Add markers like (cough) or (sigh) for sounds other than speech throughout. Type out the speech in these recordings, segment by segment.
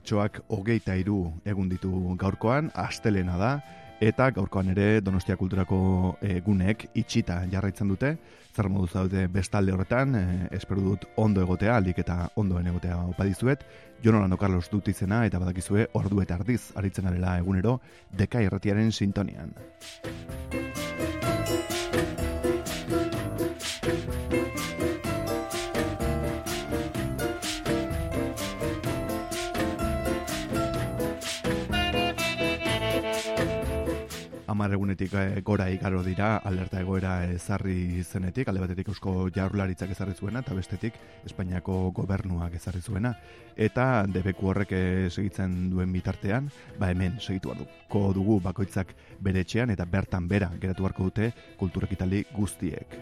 Martxoak hogeita iru egun ditu gaurkoan, astelena da, eta gaurkoan ere Donostia Kulturako egunek itxita jarraitzen dute, zer modu zaude bestalde horretan, e, espero dut ondo egotea, aldik eta ondoen egotea opadizuet, Jon Carlos dut izena eta badakizue ordu eta ardiz, aritzen arela egunero, deka irratiaren sintonian. Amar egunetik eh, gora igaro dira alerta egoera ezarri zenetik, alde batetik eusko jaurlaritzak ezarri zuena, eta bestetik Espainiako gobernuak ezarri zuena. Eta debeku horrek eh, segitzen duen bitartean, ba hemen segitu ko dugu bakoitzak bere etxean eta bertan bera geratu harko dute kulturekitali guztiek.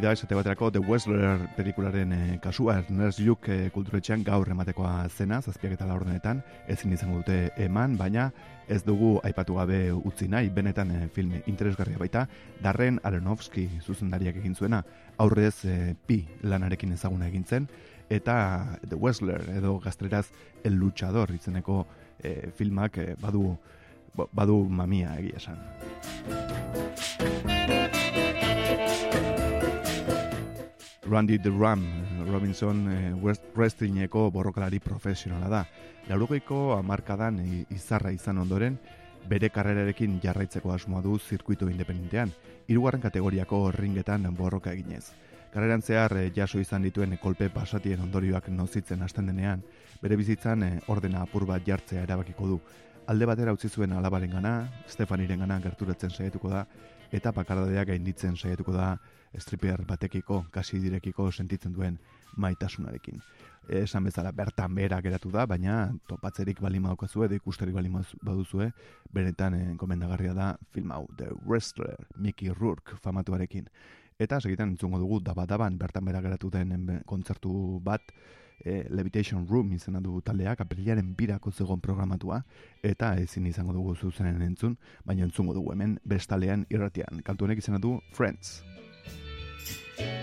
Hori da, esate baterako The Westler pelikularen e, kasua, Ernest Luke e, kulturetxean gaur ematekoa zena, zazpiak eta laurdenetan, ezin izango dute eman, baina ez dugu aipatu gabe utzi nahi, benetan e, film interesgarria baita, Darren Aronofsky zuzendariak egin zuena, aurrez e, pi lanarekin ezaguna egin zen, eta The Westler edo gaztreraz El Luchador izeneko e, filmak badu, badu mamia egia esan. Randy the Ram Robinson eh, wrestlingeko borrokalari profesionala da. Laurogeiko amarkadan izarra izan ondoren, bere karrerarekin jarraitzeko asmoa du zirkuito independentean, hirugarren kategoriako ringetan borroka eginez. Karreran zehar eh, jaso izan dituen kolpe pasatien ondorioak nozitzen hasten denean, bere bizitzan eh, ordena apur bat jartzea erabakiko du. Alde batera utzi zuen alabaren gana, Stefaniren gana gerturatzen saiatuko da, eta pakardadeak gainditzen saiatuko da striper batekiko, kasi direkiko sentitzen duen maitasunarekin. Esan bezala bertan bera geratu da, baina topatzerik bali maukazue, edo ikusterik bali baduzue, beretan eh, komendagarria da film hau, The Wrestler, Mickey Rourke famatuarekin. Eta segitan entzungo dugu dabadaban bertan bera geratu den kontzertu bat, e, Levitation Room izena du taldeak, aprilaren birako zegoen programatua, eta ezin izango dugu zuzenen entzun, baina entzungo dugu hemen bestalean irratian. Kantuenek izena du Friends. Thank you.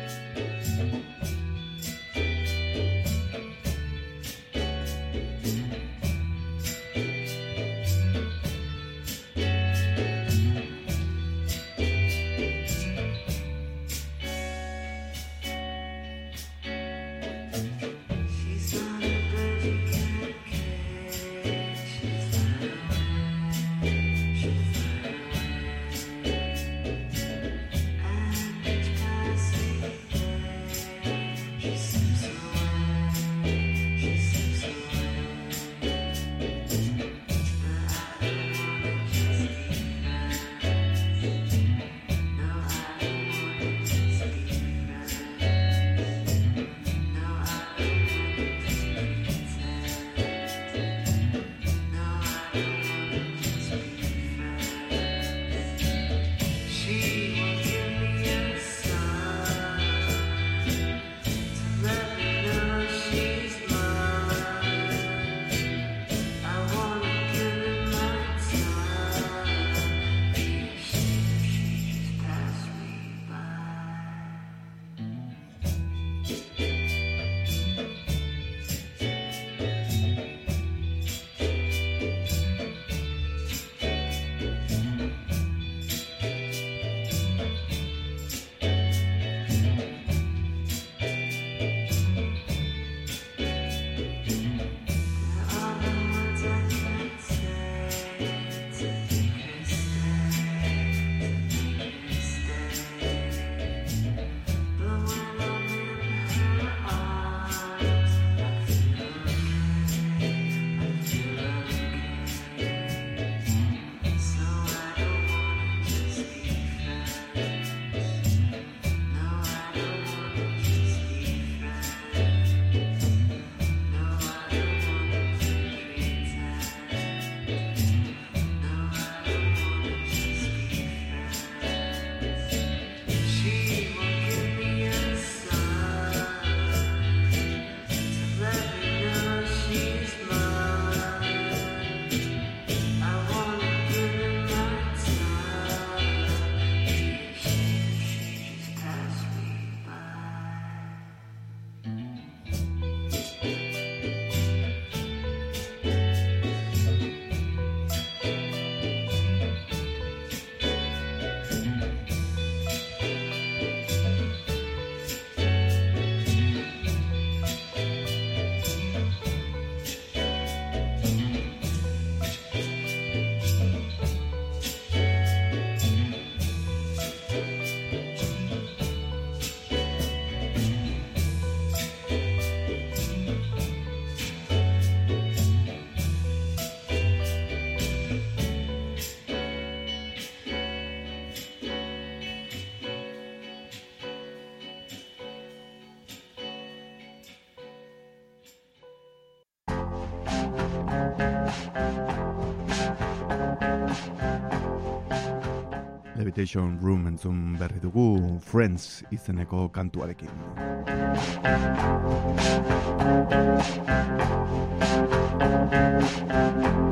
Levitation Room entzun berri dugu Friends izeneko kantuarekin. aurrekoan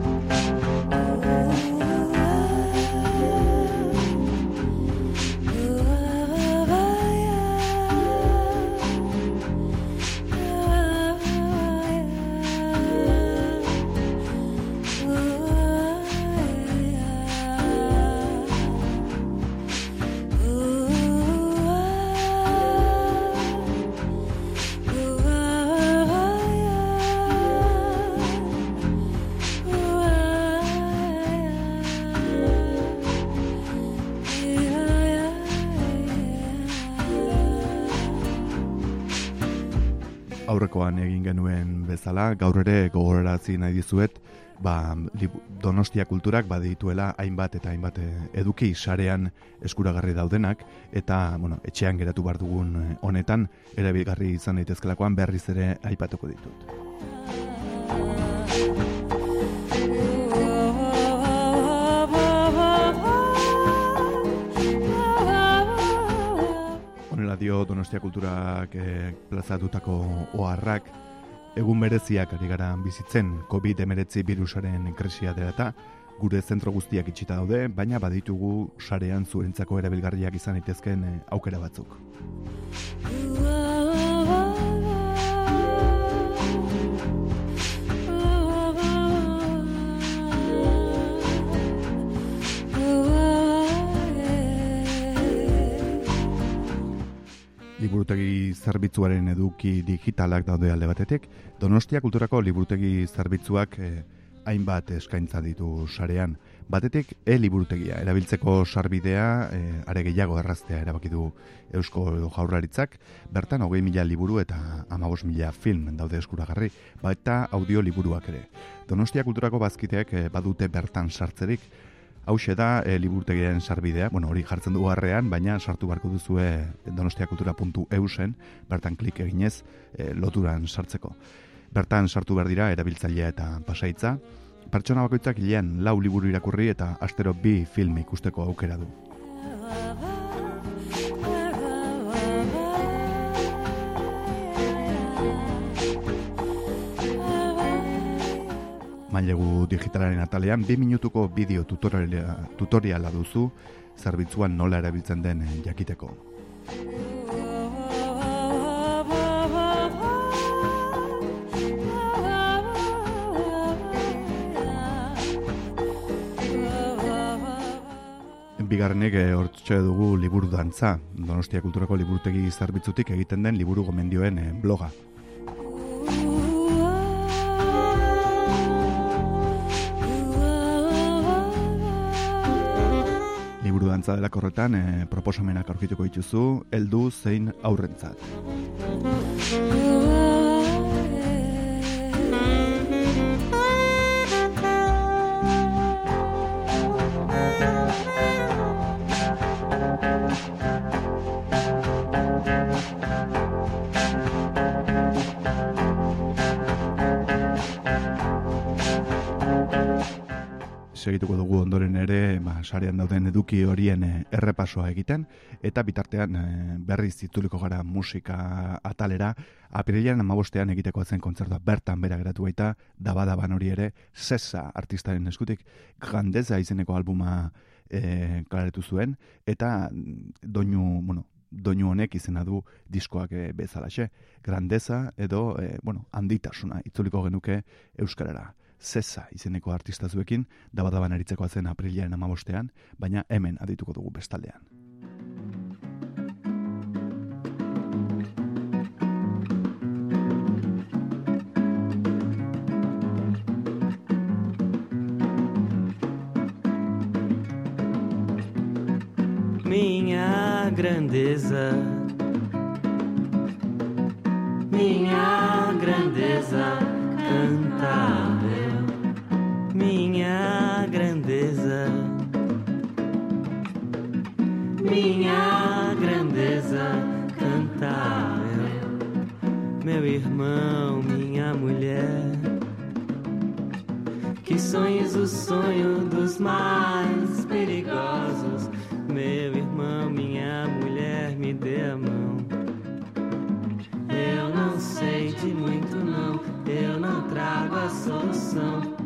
bezala, gaur ere gogorarazi nahi dizuet, ba, Donostia kulturak badituela hainbat eta hainbat eh, eduki sarean eskuragarri daudenak eta bueno, etxean geratu bar dugun eh, honetan erabilgarri izan daitezkelakoan berriz ere aipatuko ditut. dio Donostia Kulturak e, plazatutako oharrak egun bereziak ari gara bizitzen COVID-19 virusaren krisia dela eta gure zentro guztiak itxita daude, baina baditugu sarean zuentzako erabilgarriak izan daitezkeen eh, aukera batzuk. Liburutegi zerbitzuaren eduki digitalak daude alde batetik, Donostia Kulturako liburutegi zerbitzuak eh, hainbat eskaintza ditu sarean. Batetik, e-liburutegia, erabiltzeko sarbidea, e, are gehiago erraztea erabaki du Eusko Jaurlaritzak, bertan hogei mila liburu eta amabos mila film daude eskuragarri, baita audio liburuak ere. Donostia Kulturako bazkiteak eh, badute bertan sartzerik, Hau da e, liburtegiaren sarbidea, bueno, hori jartzen du harrean, baina sartu barko duzue donostiakultura.eusen, bertan klik eginez e, loturan sartzeko. Bertan sartu behar dira erabiltzailea eta pasaitza, pertsona bakoitzak hilean lau liburu irakurri eta astero bi film ikusteko aukera du. Mailegu digitalaren atalean, bi minutuko bideo tutoriala, tutoriala duzu, zerbitzuan nola erabiltzen den eh, jakiteko. Bigarrenek eh, hortxe dugu liburu dantza, Donostia Kulturako liburutegi zerbitzutik egiten den liburu gomendioen eh, bloga. Liburu dantza dela korretan e, eh, proposamenak aurkituko dituzu, heldu zein aurrentzat. Segituko dugu ondoren ere, ba, sarean dauden eduki horien eh, errepasoa egiten, eta bitartean e, berriz zituliko gara musika atalera, apirilean amabostean egiteko zen kontzertua bertan bera geratu baita, dabadaban hori ere, sesa artistaren eskutik, grandeza izeneko albuma e, klaretu zuen, eta doinu, bueno, doinu honek izena du diskoak e, bezalaxe. Grandeza edo, e, bueno, handitasuna, itzuliko genuke euskarara. Zesa izeneko artista zuekin, dabadaban eritzeko atzen apriliaren amabostean, baina hemen adituko dugu bestaldean. Minha grandeza Minha grandeza minha grandeza cantar. Meu irmão, minha mulher, que sonhos o sonho dos mais perigosos Meu irmão, minha mulher, me dê a mão. Eu não sei de muito, não. Eu não trago a solução.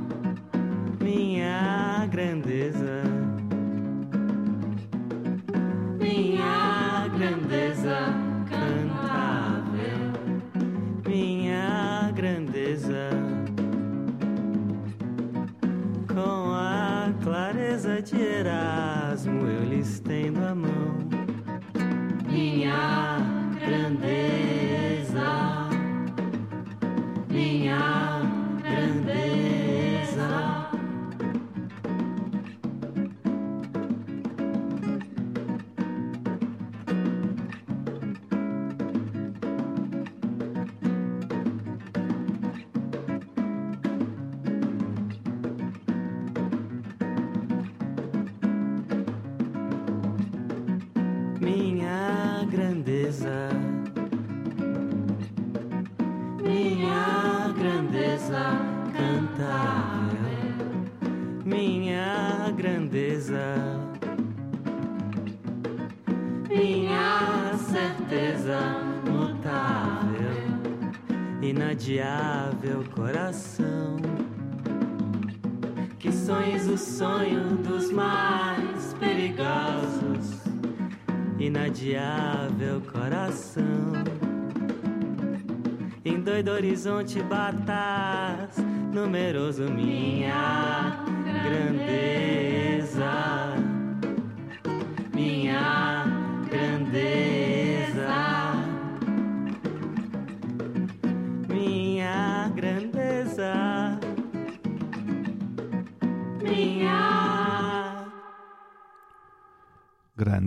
não you bata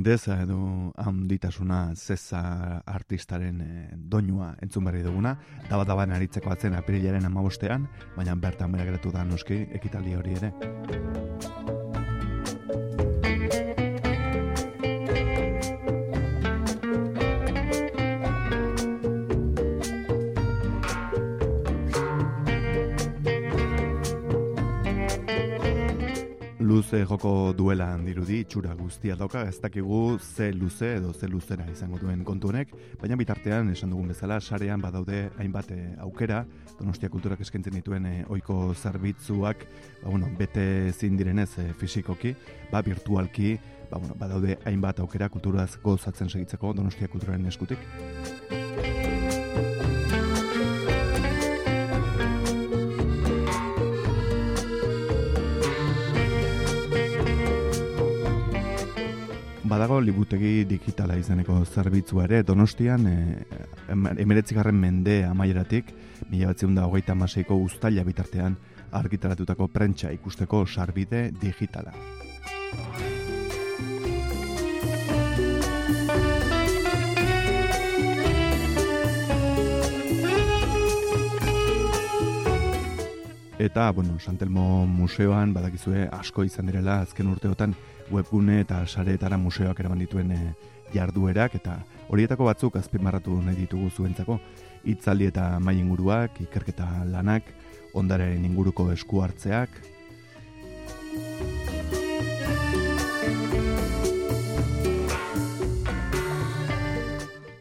Grandeza edo handitasuna zeza artistaren e, doinua entzun berri duguna, daba daban aritzeko atzen apirilaren amabostean, baina bertan bera geratu da noski ekitaldi hori ere. Luze joko duela dirudi itxura guztia dauka, ez dakigu ze luze edo ze luzera izango duen kontu honek, baina bitartean esan dugun bezala sarean badaude hainbat eh, aukera, Donostia Kulturak eskaintzen dituen eh, ohiko zerbitzuak, ba, bueno, bete ezin direnez eh, fisikoki, ba virtualki, ba, bueno, badaude hainbat aukera kulturaz gozatzen segitzeko Donostia Kulturaren eskutik. Badago libutegi digitala izeneko zerbitzua ere Donostian e, emeretzigarren mende amaieratik mila batzion da hogeita amaseiko ustaila bitartean argitaratutako prentsa ikusteko sarbide digitala. Eta, bueno, Santelmo museoan badakizue asko izan direla azken urteotan webgune eta sareetara museoak eraman dituen e, jarduerak eta horietako batzuk azpimarratu nahi ditugu zuentzako hitzaldi eta mai inguruak, ikerketa lanak, ondaren inguruko esku hartzeak.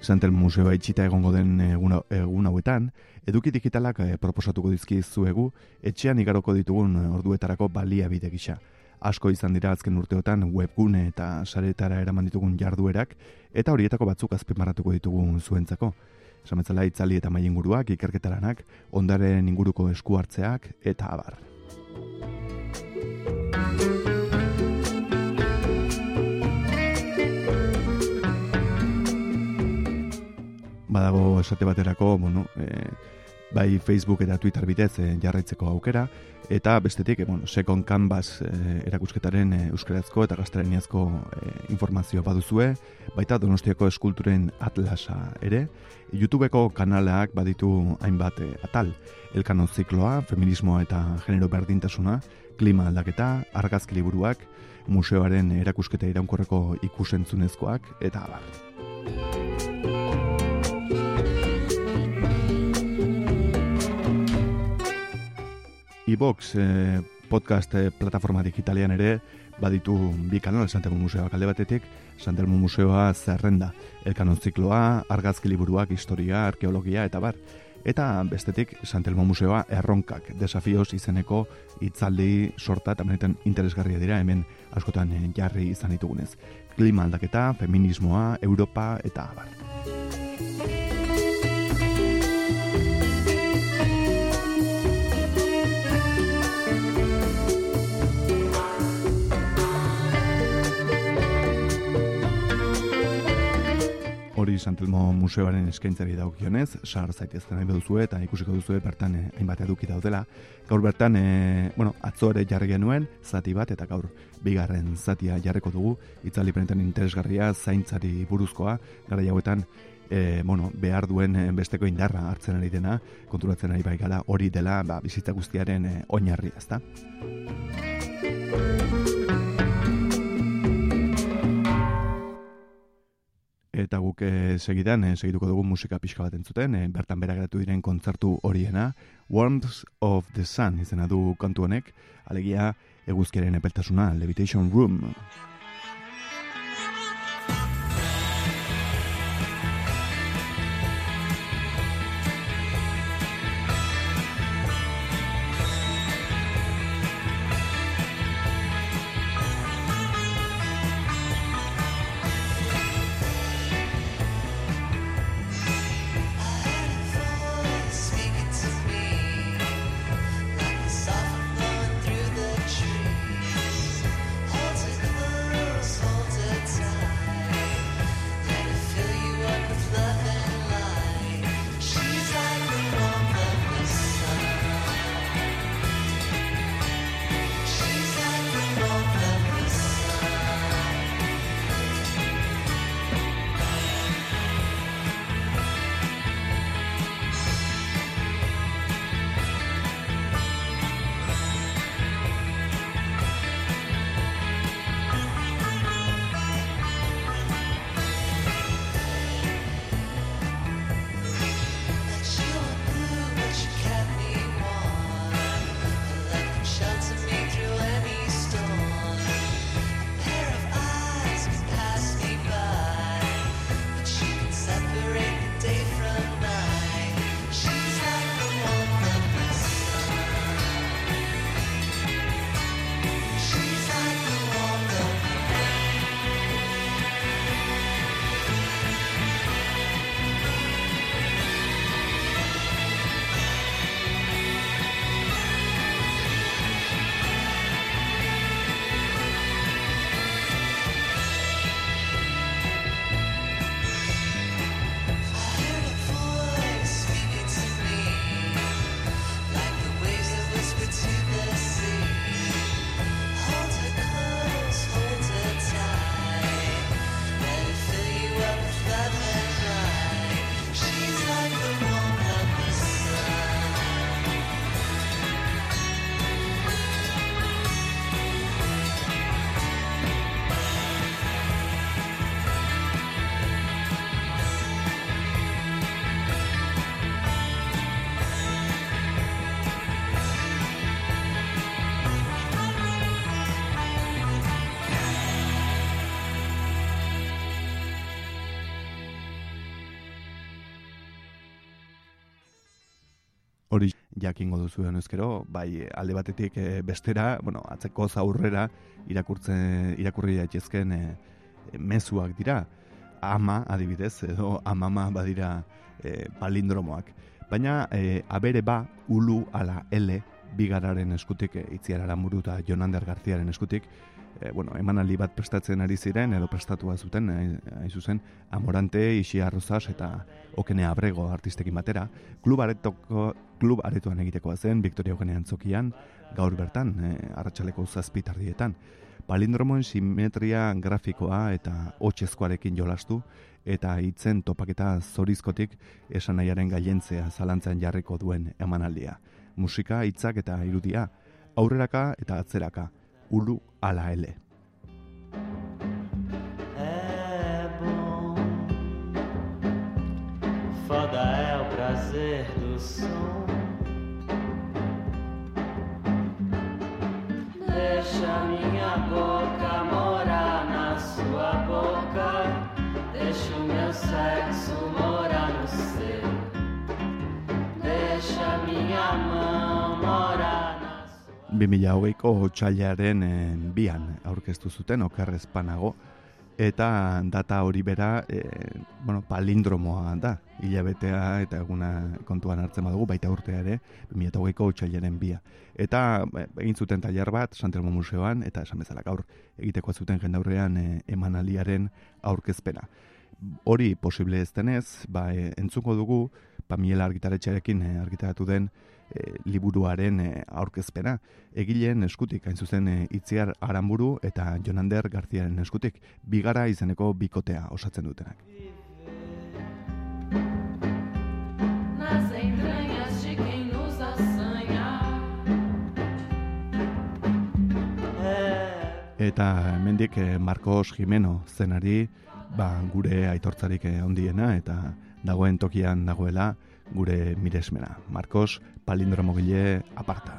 Santel Museoa itxita egongo den egun, egun hauetan, eduki digitalak eh, proposatuko dizkizuegu etxean igaroko ditugun orduetarako baliabide gisa. Asko izan dira azken urteotan webgune eta saretara eraman ditugun jarduerak eta horietako batzuk azpimarratuko ditugu zuentzako. Esametzala itzali eta mai inguruak, ikerketaranak, ondaren inguruko esku hartzeak eta abar. Badago esate baterako, bueno, e, bai Facebook eta Twitter bitez e, jarraitzeko aukera, eta bestetik, e, bueno, Second Canvas e, erakusketaren e, euskarazko eta gaztelaniazko e, informazio baduzue, baita Donostiako eskulturen atlasa ere, YouTubeko kanalak baditu hainbat atal, elkano zikloa, feminismoa eta genero berdintasuna, klima aldaketa, argazki liburuak, museoaren erakusketa iraunkorreko ikusentzunezkoak, eta abar. iBox eh, podcast eh, plataforma digitalean ere baditu bi kanal Santelmo Museoa kalde batetik, Santelmo Museoa zerrenda, elkanon zikloa, argazki liburuak, historia, arkeologia eta bar. Eta bestetik Santelmo Museoa erronkak, desafioz izeneko itzaldi sorta eta benetan interesgarria dira hemen askotan jarri izan ditugunez. Klima aldaketa, feminismoa, Europa eta bar. Hori Santelmo Museoaren eskaintzari daukionez, sar zaitezten nahi duzu eta ikusiko duzu bertan eh, hainbat eduki daudela. Gaur bertan, eh, bueno, atzo ere jarri genuen zati bat eta gaur bigarren zatia jarriko dugu, itzali peneten interesgarria zaintzari buruzkoa, gara jauetan E, bueno, behar duen eh, besteko indarra hartzen ari dena, konturatzen ari bai gala hori dela ba, bizitza guztiaren e, oinarri, ezta? Eta guk e, segidan e, segituko dugu musika pixka bat entzuten, e, bertan bera geratu diren kontzertu horiena, Warmth of the Sun izena du kantu honek, alegia eguzkiaren epeltasuna, Levitation Room. Duzu ezkero, bai alde batetik e, bestera, bueno, atzeko zaurrera irakurtzen irakurri daitezken e, mezuak dira. Ama, adibidez, edo amama badira e, palindromoak. Baina e, abere ba, ulu ala ele, bigararen eskutik, e, itziarara muruta Jonander Garziaren eskutik, e, bueno, emanaldi bat prestatzen ari ziren edo prestatua zuten hain zuzen Amorante, Ixi Arrozas eta Okene Abrego artistekin batera. Klub aretoko klub aretoan egitekoa zen Victoria Okene antzokian gaur bertan e, arratsaleko 7 tardietan palindromoen simetria grafikoa eta hotsezkoarekin jolastu eta hitzen topaketa zorizkotik esan nahiaren gailentzea zalantzan jarriko duen emanaldia. Musika, hitzak eta irudia, aurreraka eta atzeraka, ulu ala ele. É bom, foda é o prazer do som. Deixa minha boca morar na sua boca. Deixa o meu sexo morar no seu. Deixa minha mão 2008ko otxailaren eh, bian aurkeztu zuten okerrezpanago eta data hori bera e, bueno, palindromoa da hilabetea eta eguna kontuan hartzen badugu baita urtea ere 2008ko otxailaren bia. Eta e, egin zuten tailer bat Santelmo Museoan eta esan bezala gaur egiteko zuten jendaurrean e, emanaliaren aurkezpena. Hori posible ez denez, ba, e, entzuko dugu, Pamiela argitaretxearekin argitaratu den e, liburuaren e, aurkezpena. Egileen eskutik, hain zuzen e, Itziar Aramburu eta Jonander Garziaren eskutik, bigara izeneko bikotea osatzen dutenak. Eta hemendik e, Marcos Jimeno zenari, ba, gure aitortzarik e, ondiena eta dagoen tokian dagoela gure miresmena. Marcos, palindromo gile aparta.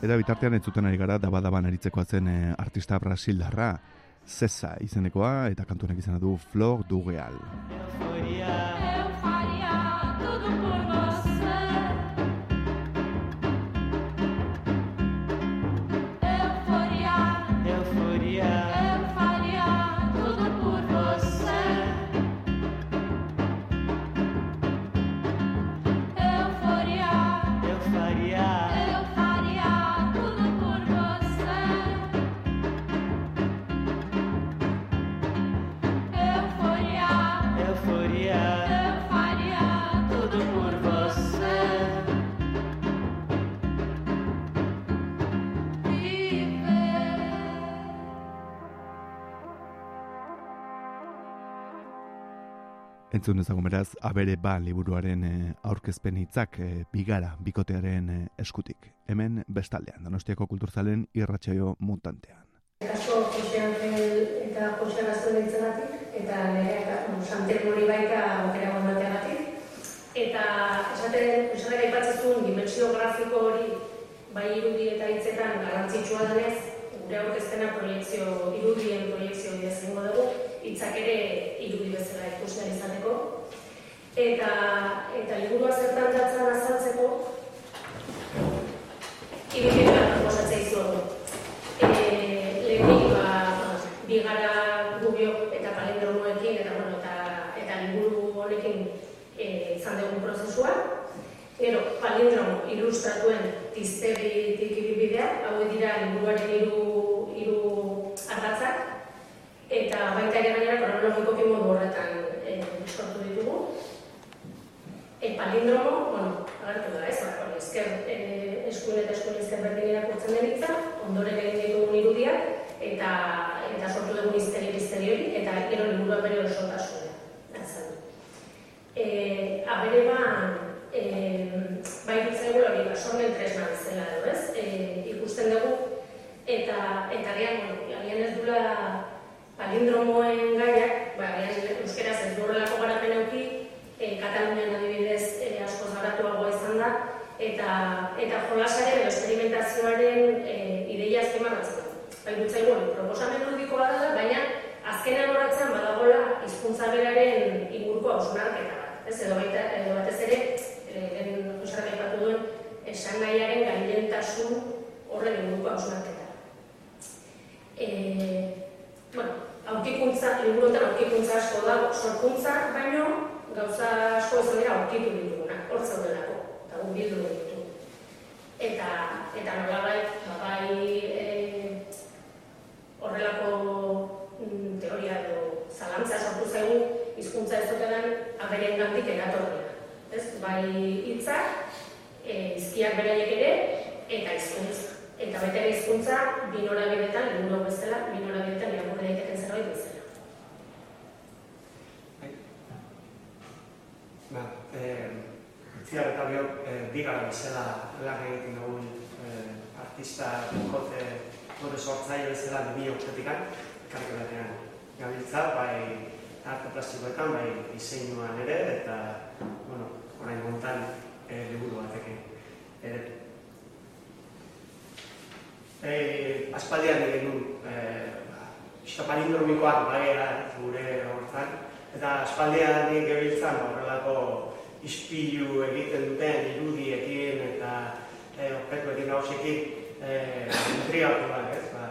Eta bitartean entzuten ari gara dabadaban eritzekoa zen e, artista brasildarra, Zesa izenekoa eta kantuenak izena du Flor Dugeal. Euforia. Entzun dezagun beraz, abere ba liburuaren e, aurkezpen hitzak e, bigara bikotearen e, eskutik. Hemen bestaldean, Donostiako kulturzalen irratsaio mutantean. asko Jose Angel eta Jose Gazto ditzegatik, eta nire bueno, Santel hori baita aukera gondateagatik. Eta esaten, esaten aipatzen zuen dimensio grafiko hori bai irudi eta hitzetan garrantzitsua denez, gure aurkezpena proiektzio, irudien proiektzio bidez egingo dugu, hitzak ere irudi bezala ahal izateko. Eta, eta liburua zertan datzan azaltzeko, irudien proposatzea izugu. Eh, lehenik, ba, bigara gubiok eta palindromoekin eta bueno, eta eta liburu honekin eh, izan dugun prozesua. Gero, palindromo ilustratuen tiztegitik ibibidea, hau dira liburuaren hiru eta baita ere gainera kronologikoki modu horretan eh, sortu ditugu. E, palindromo, bueno, agertu da, ez, ba, hori, esker, e, eskuin eta eskuin ezker berdin irakurtzen den hitza, ondoren egin ditugun irudiak, eta, eta sortu dugun izteri izteri hori, eta gero liburua bere osotasuna. E, abere ba, e, bai dutzen hori, ba, sormen tresna bezala edo, ez? E, ikusten dugu, eta, eta agian, bueno, agian ez dula palindromoen gaiak, ba, agian euskeraz ez horrelako garapen euki, e, Katalunian adibidez e, asko zaratuagoa izan da, eta, eta jolasaren edo esperimentazioaren e, ideia azpimarratzen du. Bai dutzaigu, proposamen ludikoa da, baina azkenean horretzen badagola hizkuntza beraren inguruko hausnarketa bat. Ez edo, baita, edo batez ere, lehen Joseak aipatu duen, esan nahiaren gailentasun horren inguruko hausnarketa. E, bueno, aurkikuntza, liburuetan aurkikuntza asko da, sorkuntza, baino gauza asko ez dira aurkitu dituguna, hor zaudelako, eta gu bildu ditu. Eta, eta nolabait, ba, bai e, horrelako mm, teoria edo zalantza sortu zaigu hizkuntza ez dutenan aberen gandik. Ez? Bai hitzak, e, izkiak beraiek ere, eta hizkuntza. Eta baita hizkuntza bi norabidetan, liburu bezala, bi norabidetan irakurri daiteken zerbait bezala. Ba, eh, Itziar eta biok eh, bigara bezala lan egiten dugun eh, artista, kote, kode sortzaile bezala bi urtetikan, karriko batean gabiltza, bai arte plastikoetan, bai diseinuan ere, eta, bueno, orain montan e, liburu batekin ere. E, aspaldian egin e, ba, palindromikoak bai gure hortan, eta aspaldian gebiltzan horrelako ispilu egiten duten irudiekin eta e, objektuekin gauzekin eh, intrigatu da, ez? Ba,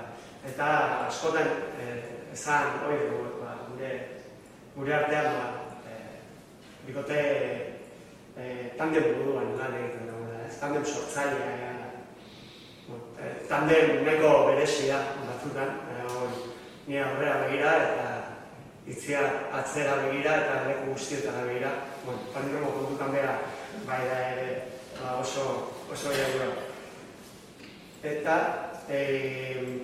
eta askotan eh, esan hori dugu, ba, gure, gure artean, ba, eh, bikote eh, tandem buruan lan egiten dugu, ez? Tandem sortzailea, eh, tandem neko berezia batzutan, eh, ni aurrera begira eta itzia atzera begira eta leku guztietara begira, bueno, palindromo kontutan bera, bai da ere, ba, oso, oso jaioa. Eta, eh,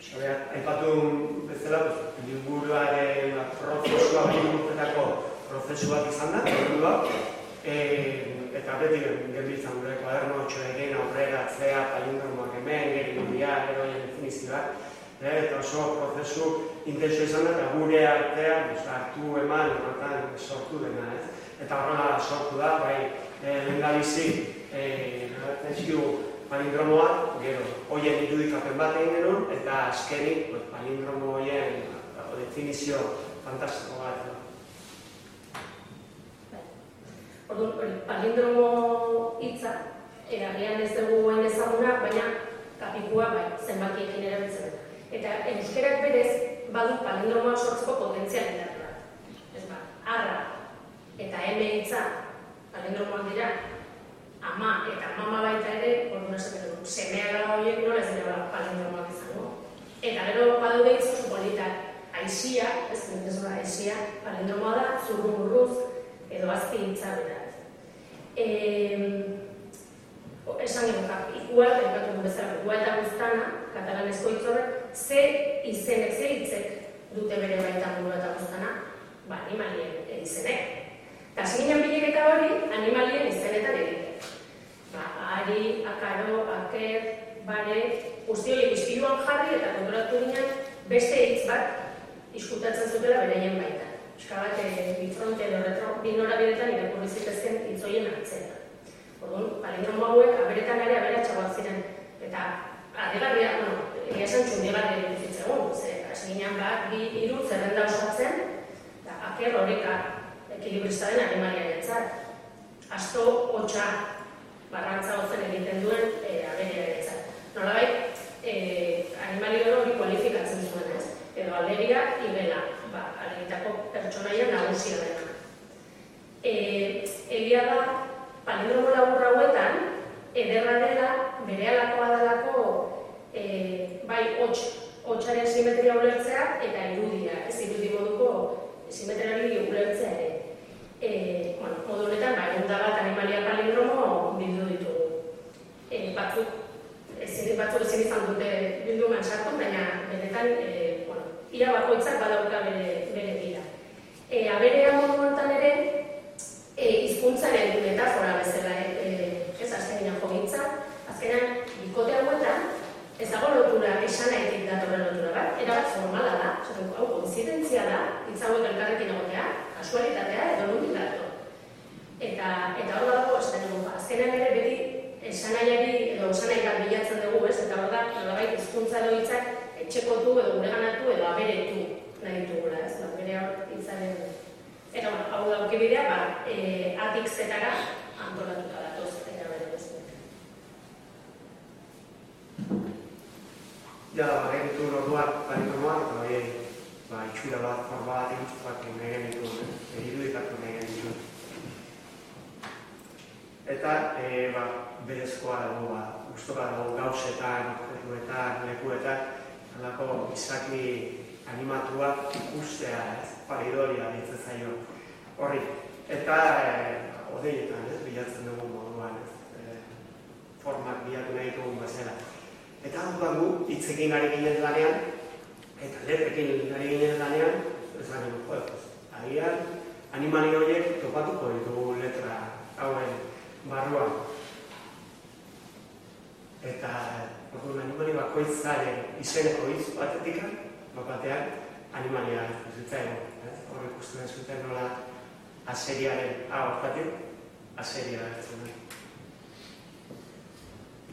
xabea, aipatu bezala, pues, liburuaren prozesua, bilurtetako prozesuak izan da, eh, eta beti genbiltzan gure kuaderno txoekin aurrera, atzea, palindromoak hemen, geri gudia, eroien definizioak, eta oso prozesu intenso izan eta gure artean, hartu eman, horretan sortu dena, ez? Eta horrela sortu da, bai, eh, lehendabizi, eh, palindromoa, gero, hoien irudikapen bat egin genuen, eta azkenik palindromo hoien definizio fantastiko bat. Orduan, palindromo hitza eragian ez dugu ezaguna, baina kapikua bai, zenbakiekin erabiltzen. Eta euskerak berez, badu palindromoa sortzeko potentzialitate bat. Ez ba, arra eta eme hitza palindromoak dira, ama eta mama baita ere, orduan esaten du, semea gara horiek nola ez dira palindromoak izango. Eta gero badu behitz oso politak, aizia, ez ez da aizia, palindromoa da, zurru burruz, edo azpi hitza bera. E, esan gero, ikua, eta du bezala, ikua eta guztana, katalanezko hitz horrek, ze izenek, ze hitzek dute bere baita burua eta guztana, ba, animalien izenek. Eta zinen bileketa hori, animalien izenetan egiten ba, ari, akaro, aker, bare, guzti horiek izpiluan jarri eta kontrolatu ginen beste hitz bat izkutatzen zutela beraien baita. Euska bat, e, bifronte edo retro, binora bidetan irakurri zitezken hitz horien hartzea. Orduan, palindromo hauek aberetan ere aberatxagoak ziren. Eta, adegarria, bueno, egia esan txundigarria diruzitzegun, ze, hasi ginen bat, bi, iru, zerrenda osatzen, eta aker horreka ekilibrista den animaliaren zat. Asto, hotxa, barrantza gozen egiten duen e, aberia eretzat. Nola bai, e, animali hori kualifikatzen zuen ez, edo aleria ibela, ba, alegitako pertsonaia nagusia dena. E, egia da, palindromo laburra hauetan, ederra dela, bere alakoa dalako, e, bai, hots, hotsaren simetria ulertzea eta irudia, ez irudi moduko simetriari ulertzea ere. E, bueno, modu honetan, bai, bat animalia palindromo bildu ditugu. E, batzuk, ezin batzuk ezin izan dute bildu man sartu, baina benetan, e, bueno, ira bakoitzak badauka bere, bere dira. E, aberea modu honetan ere, e, izkuntzaren metafora bezala, e, ez azkenean jogintza, azkenean, bikote hauetan, ez dago lotura, esan nahitik datorren lotura bat, erabat formala da, hau, koinzidentzia da, itzauek elkarrekin egotea, kasualitatea edo nundik dator. Eta, eta hor dago, ez dugu, azkenean ere beti esanaiari edo esanai bat bilatzen dugu, ez? Eta hor da, nolabait hizkuntza edo hitzak etxekotu edo gureganatu edo aberetu nahi dugula, ez? Ba, bere hor hitzaren Eta hau da bidea, ba, e, atik zetara antolatuta datoz, eta bere guztiak. Ja, ba, egin du norduak, bariko moak, eta hori ba, itxura bat, forma bat egituzak nahi genitu, eh? irudikatu nahi genitu. Eta, e, ba, berezkoa dago, ba, guztoka dago gauzetan, objektuetan, lekuetan, alako izaki animatuak ikustea, ez, paridoria ditzen zaio horri. Eta, e, odeietan, ez, bilatzen dugu moduan, ez, e, formak bilatu nahi dugun bezala. Eta, hau gu, hitzekin ari ginen lanean, eta lerrekin ari ginen lanean, ez gani jo, agian animali horiek topatuko ditugu letra hauen barruan. Eta orduan animali bakoitzaren izeneko hitz batetik, batean, animalia zitzaigun. Eh? Hor ikusten zuten nola aseriaren, ah, hortatik, aseria hartzen da.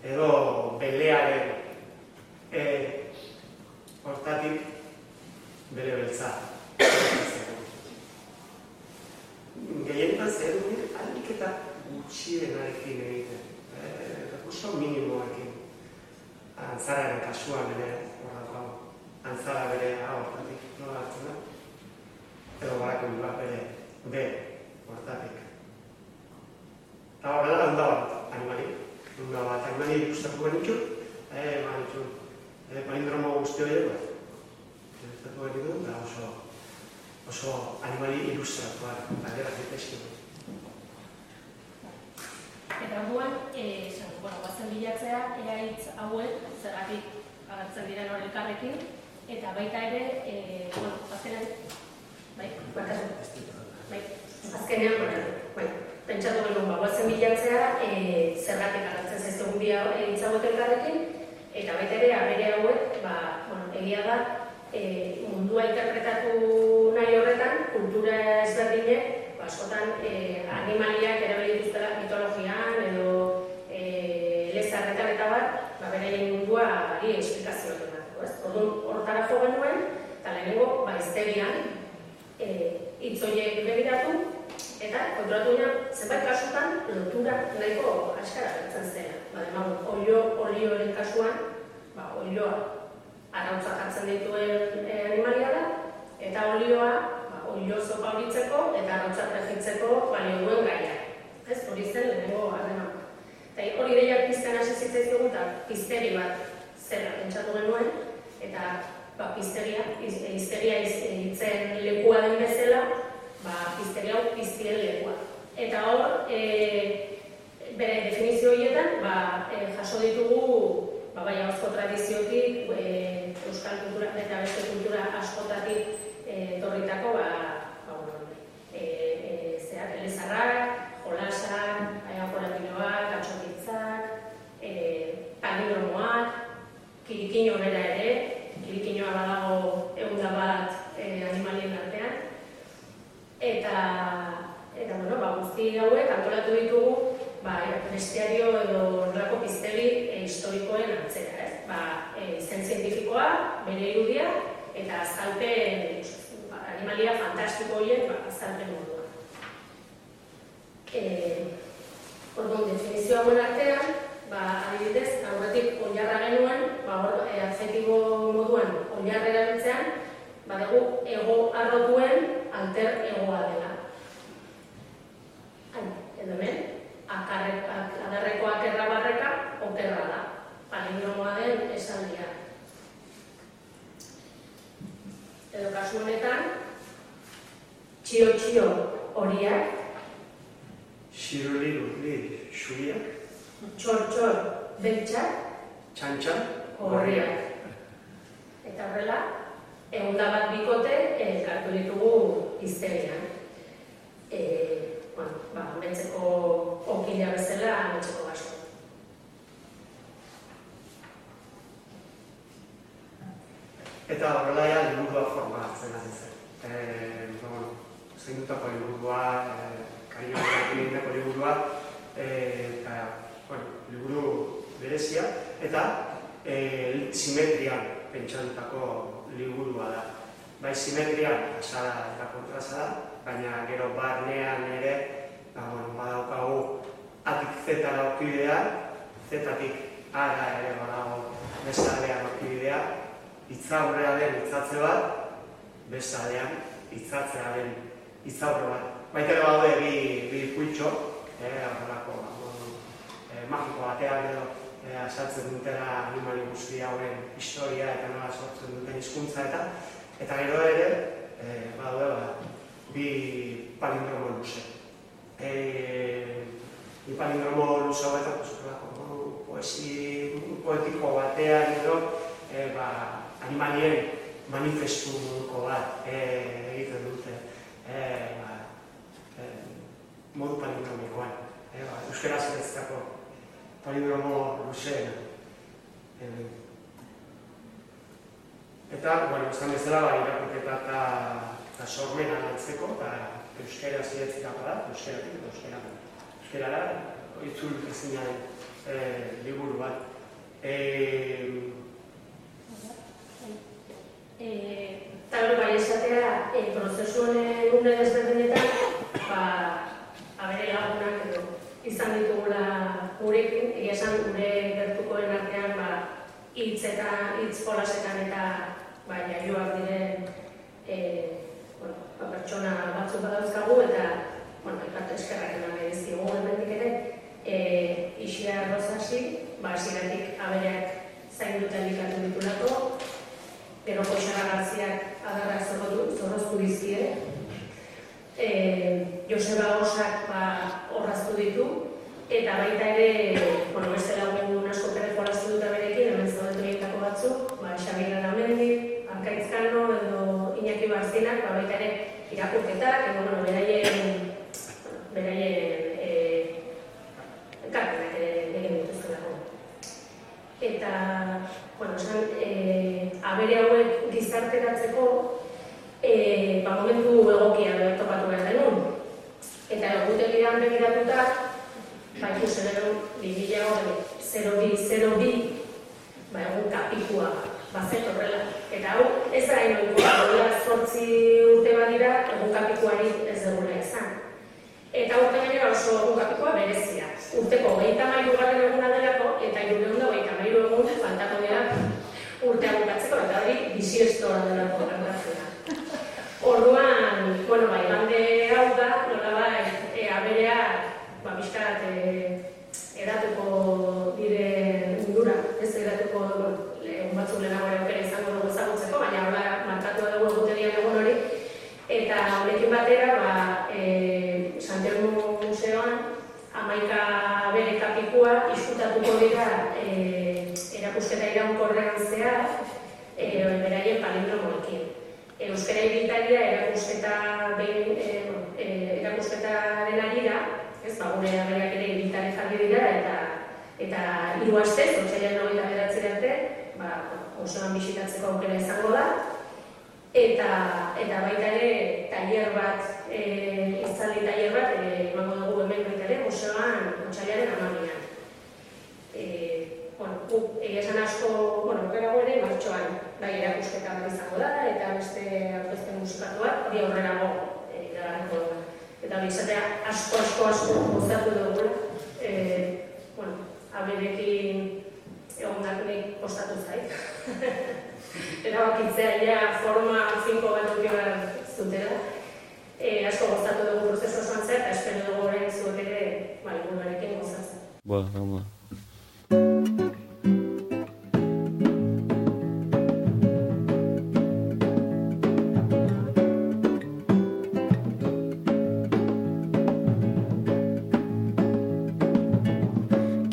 Edo belearen, e, hortatik, bere beltza. Gehienetan zer dut, alik eta gutxienarekin egiten. Eh, recurso minimoekin. Antzararen kasuan ere, horrako, antzara bere hau, hortatik, nola hartzen da? Edo barako bat bere, be, hortatik. Eta horrela, handa bat, animali. Eh, ba, bat, armani ikustatuko genitxu, e, eh, ba, nitxu, e, palindromo guzti horiek, ba, ikustatuko genitxu, da ba, oso, oso animali ilustratua, ba, gara zitezki. Eta orduan, e, eh, bueno, bazen bilatzea, eraitz hauek, zergatik agertzen diren hori elkarrekin, eta baita ere, e, bueno, azkenean, bai, bai, azkenean, pentsatu genuen, ba, guazen bilatzea, eh, zergatik agertzen zaiztegun bi hauek elkarrekin, eta baita ere, abere hauek, ba, bueno, egia da, eh, mundua interpretatu nahi horretan, kultura ezberdinek, ba, askotan eh, animaliak erabili dituztela mitologian edo eh, lezarretan eta bat, ba, beraien mundua ari esplikazioak emateko, ez? Orduan, hortara jo genuen, eta lehenengo, ba, izterian, eh, hitzoiek begiratu, eta kontratu zenbait kasutan, lotura nahiko askara gertzen zela. Ba, demagun, olio, olioen kasuan, ba, olioa arrautza jartzen dituen eh, animalia da, eta olioa olio zopa horitzeko eta arrautza pregitzeko balio duen gaia. Ez, hori zen lehenengo harreman. Eta hori deiak pizten hasi zitzaizkigu eta pizteri bat zera pentsatu genuen, eta ba, pizteria, izteria hitzen lekua den bezala, ba, pizteria hau piztien lekua. Eta hor, e, bere definizio horietan, ba, e, jaso ditugu ba, bai, tradiziotik, e, euskal kultura eta beste kultura askotatik etorritako ba ba bueno eh eh zea elezarrak, jolasak, aiakolatinoak, atxotitzak, eh palindromoak, kirikino bera ere, kirikinoa badago eunda bat eh animalien. Eta eta bueno, ba guzti hauek antolatu ditugu ba bestiario edo horrelako piztegi e, historikoen antzera, ez? Ba, e, zen zientifikoa, bere irudia, eta azalpen animalia fantastiko horiek ba, azalpen moduan. Eh, Orduan, definizio hauen artean, ba, adibidez, aurretik onjarra genuen, ba, or, e, moduan onjarra erabiltzean, ba, dugu ego arrotuen alter egoa dela. Hain, edo hemen, adarreko akerra barreka, okerra da. Palindromoa den esaldia. Edo kasu honetan, txio-txio horiak, Xiroliru, li, xuiak, txor-txor beltxak, txantxan, horriak. Eta horrela, egun bat bikote elkartu ditugu izterian. E, bueno, ba, metzeko okilea bezala, metzeko gasko. Eta horrela ja, liburua forma hartzen ari zen. Eh, bueno, zeindutako liburua, eh, kario egindako liburua, eh, eta, bueno, liburu berezia, eta eh, simetrian pentsatutako liburua da. Bai, simetrian, asara eta kontrasada, baina gero barnean ere, ba, bueno, badaukagu atik zeta daukidea, zetatik ara ere badago bezalean daukidea, itzaurrea den itzatze bat, besalean itzatzea den itzaurre bat. Baita ere badaude bi, bi kuitxo, eh, horrelako, eh, magiko batean edo eh, asaltzen dutera animali guzti hauen historia eta nola sortzen duten hizkuntza eta eta gero ere eh, badaude ba, bi palindromo luze. Eh, bi palindromo luze pues, horrelako, poesi, poetiko batean edo eh, ba, animalien manifestuko bat e, egiten dute e, ba, e, modu palindromikoan. E, ba, Euskara zeretzako palindromo luzeena. E, Eta, bueno, esan bezala, ba, irakurketa eta, eta sormena lantzeko, eta euskera zidatzikako da, euskeratik eta euskera. Euskera da, itzul ezina e, liburu bat. E, Eta hori bai esatea, e, prozesu honen une desberdinetan, ba, abere lagunak edo izan ditugula gurekin, egia esan gure gertukoen artean, ba, hitzetan, hitz jolasetan eta ba, jaioak diren e, bueno, ba, pertsona batzuk badauzkagu eta bueno, ipatu eskerrak eman nahi dizkigu. Hemendik ere, e, isia rozasi, ba, hasieratik abereak zain duten ikatu ditulako, gero Joxara Garziak adarrak zorroztu dizkie. E, Joseba Osak ba, horraztu ditu, eta baita ere, bueno, beste lagun asko pere jolaztu dut berekin, hemen zaudetu egitako batzuk, ba, Xabier Aramendi, Arkaitzkano edo Iñaki Barzinak, ba, baita ere irakurketak, edo, bueno, beraien, beraien, e, ekarpenak ere egin dituztelako. Eta, bueno, esan, e, abere hauek gizarteratzeko, e, ba, momentu egokia topatu behar denun. Eta egutegian begiratuta, ba, ikusen edo, 2000 hori, 0-2, 0-2, ba, egun kapikua, bazet horrela. Eta hau, ez da inoikoa, hori zortzi urte badira, egun kapikuari ez dugula izan. Eta urte gainera oso egun kapikoa berezia. Urteko gehieta mailu garren eguna delako, eta irureun da gehieta mailu egun faltako dira urtea bukatzeko, eta hori bisiestoa delako gertatzea. Orduan, bueno, bai, bande hau da, nola bai, e, aberea, ba, bizkat, e, eratuko dire undura, ez eratuko, egun batzuk lehenago ere aukera izango dugu ezagutzeko, baina hola markatu dugu egutegian egun hori, eta honekin batera, ba, e, Santiago Museoan, amaika bere kapikua izkutatuko dira e, erakusketa iraunkorrean zehar, e, beraien palindromoekin. Euskara ibiltaria erakusketa behin, e, e, erakusketaren arira, ez ba, gure abereak ere ibiltare jarri dira, eta eta hiru astez, otsailean hogeita bederatzi arte, ba, osoan bisitatzeko aukera izango da, eta eta baita ere tailer bat, e, itzaldi tailer bat, e, emango dugu hemen baita ere, museoan otsailaren amabian. E, bueno, guk egia esan asko, bueno, okerago ere, martxoan bai erakusketa bat izango da, eta beste aurkezpen musikatu bat, hori aurrerago e, da. Eta hori izatea asko, asko, asko gozatu dugu, e, bueno, aberekin egon nik kostatu zait. (laughs) Erabakitzea ja forma finko bat duki behar zutela. E, asko gozatu dugu prozesu osoan zer, eta espero dugu orain zuek ere, bai, buruarekin gozatzen. Ba, hama.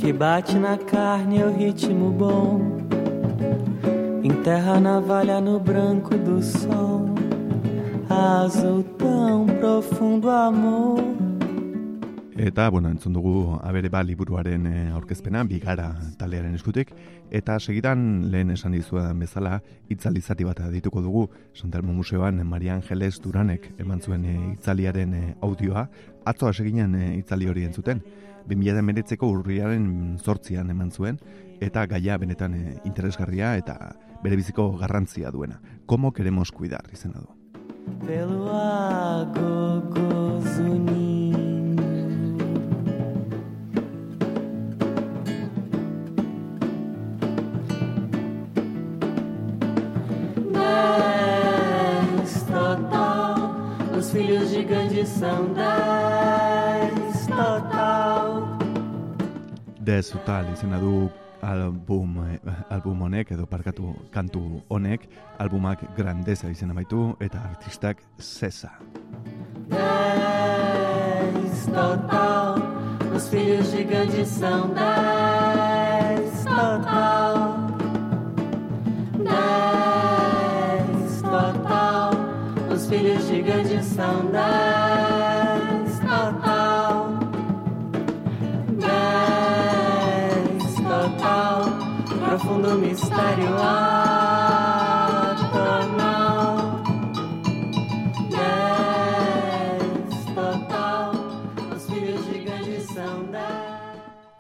que bate na carne é o ritmo bom, enterra a navalha no branco do sol, azul tão profundo amor. Eta, bueno, entzun dugu abere ba liburuaren eh, aurkezpena, bigara talearen eskutik, eta segidan lehen esan dizuetan bezala, itzalizati bat dituko dugu, Santelmo Museoan Maria Angeles Duranek eman zuen eh, itzaliaren eh, audioa, atzo haseginen itzali hori entzuten, 2019ko urriaren zortzian eman zuen, eta gaia benetan interesgarria eta bere biziko garrantzia duena. Como queremos cuidar, izena du. Pelo agogo total, os filhos de Gandhi são dez total. Dez total izena du album, eh, album honek edo parkatu kantu honek, albumak grandeza izena baitu eta artistak Cesa. Dez total, os filhos Gandhi são dez total. Dez total, os filhos Gandhi são dez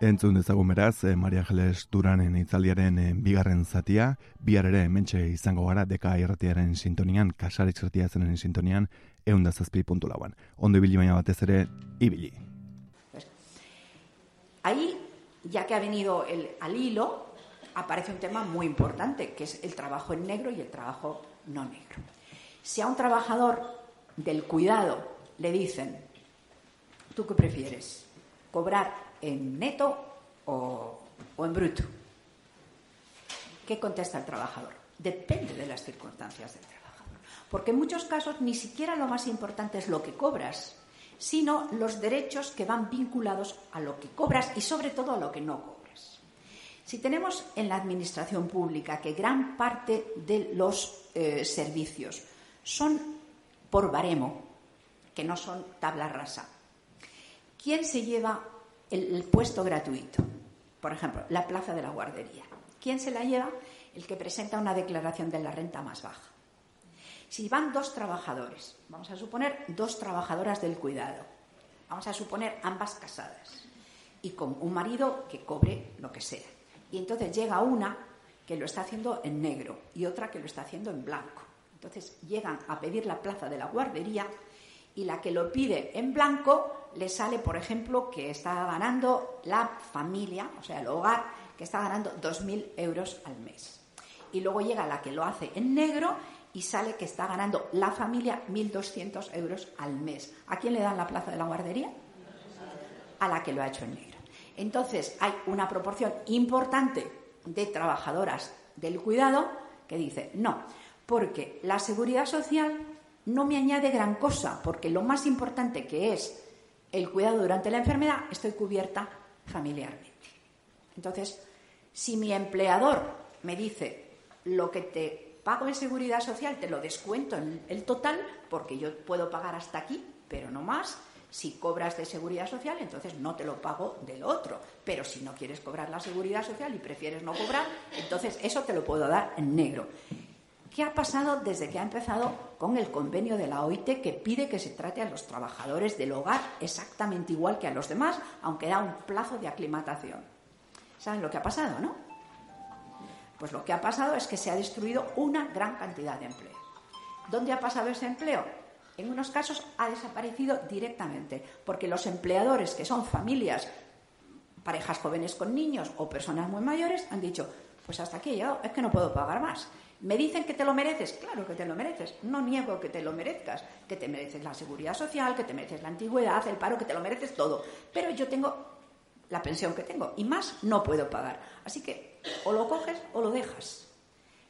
Entzun dezagun beraz, eh, Maria Geles Duranen itzaldiaren eh, bigarren zatia, bihar ere mentxe izango gara deka irratiaren sintonian, kasarik irratia zenen sintonian, eunda zazpi puntu lauan. Ondo ibili baina batez ere, ibili. Ahí, ya que ha venido el, alilo, hilo, aparece un tema muy importante, que es el trabajo en negro y el trabajo no negro. Si a un trabajador del cuidado le dicen, ¿tú qué prefieres? ¿Cobrar en neto o, en bruto? ¿Qué contesta el trabajador? Depende de las circunstancias del trabajador. Porque en muchos casos ni siquiera lo más importante es lo que cobras, sino los derechos que van vinculados a lo que cobras y sobre todo a lo que no cobras. Si tenemos en la administración pública que gran parte de los eh, servicios son por baremo, que no son tabla rasa, ¿quién se lleva el, el puesto gratuito? Por ejemplo, la plaza de la guardería. ¿Quién se la lleva? El que presenta una declaración de la renta más baja. Si van dos trabajadores, vamos a suponer dos trabajadoras del cuidado, vamos a suponer ambas casadas y con un marido que cobre lo que sea. Y entonces llega una que lo está haciendo en negro y otra que lo está haciendo en blanco. Entonces llegan a pedir la plaza de la guardería y la que lo pide en blanco le sale, por ejemplo, que está ganando la familia, o sea, el hogar, que está ganando 2.000 euros al mes. Y luego llega la que lo hace en negro y sale que está ganando la familia 1.200 euros al mes. ¿A quién le dan la plaza de la guardería? A la que lo ha hecho en negro. Entonces, hay una proporción importante de trabajadoras del cuidado que dice, no, porque la seguridad social no me añade gran cosa, porque lo más importante que es el cuidado durante la enfermedad, estoy cubierta familiarmente. Entonces, si mi empleador me dice lo que te pago en seguridad social, te lo descuento en el total, porque yo puedo pagar hasta aquí, pero no más. Si cobras de seguridad social, entonces no te lo pago del otro. Pero si no quieres cobrar la seguridad social y prefieres no cobrar, entonces eso te lo puedo dar en negro. ¿Qué ha pasado desde que ha empezado con el convenio de la OIT que pide que se trate a los trabajadores del hogar exactamente igual que a los demás, aunque da un plazo de aclimatación? ¿Saben lo que ha pasado, no? Pues lo que ha pasado es que se ha destruido una gran cantidad de empleo. ¿Dónde ha pasado ese empleo? En unos casos ha desaparecido directamente, porque los empleadores, que son familias, parejas jóvenes con niños o personas muy mayores, han dicho, pues hasta aquí llegado, es que no puedo pagar más. ¿Me dicen que te lo mereces? Claro que te lo mereces. No niego que te lo merezcas, que te mereces la seguridad social, que te mereces la antigüedad, el paro, que te lo mereces todo. Pero yo tengo la pensión que tengo y más no puedo pagar. Así que o lo coges o lo dejas.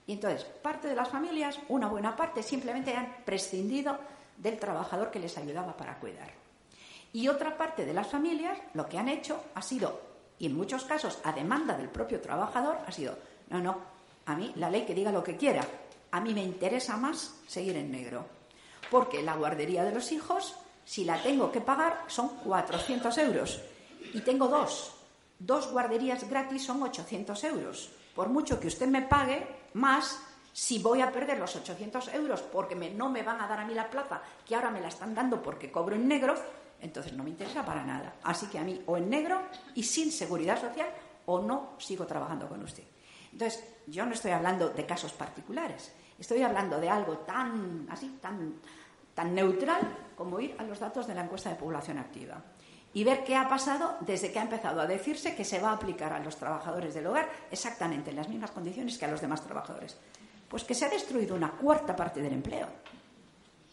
Y entonces, parte de las familias, una buena parte, simplemente han prescindido del trabajador que les ayudaba para cuidar. Y otra parte de las familias lo que han hecho ha sido, y en muchos casos a demanda del propio trabajador, ha sido, no, no, a mí la ley que diga lo que quiera, a mí me interesa más seguir en negro. Porque la guardería de los hijos, si la tengo que pagar, son 400 euros y tengo dos. Dos guarderías gratis son 800 euros. Por mucho que usted me pague más, si voy a perder los 800 euros porque no me van a dar a mí la plaza, que ahora me la están dando porque cobro en negro, entonces no me interesa para nada. Así que a mí o en negro y sin seguridad social o no sigo trabajando con usted. Entonces, yo no estoy hablando de casos particulares, estoy hablando de algo tan así, tan, tan neutral como ir a los datos de la encuesta de población activa y ver qué ha pasado desde que ha empezado a decirse que se va a aplicar a los trabajadores del hogar exactamente en las mismas condiciones que a los demás trabajadores. Pues que se ha destruido una cuarta parte del empleo,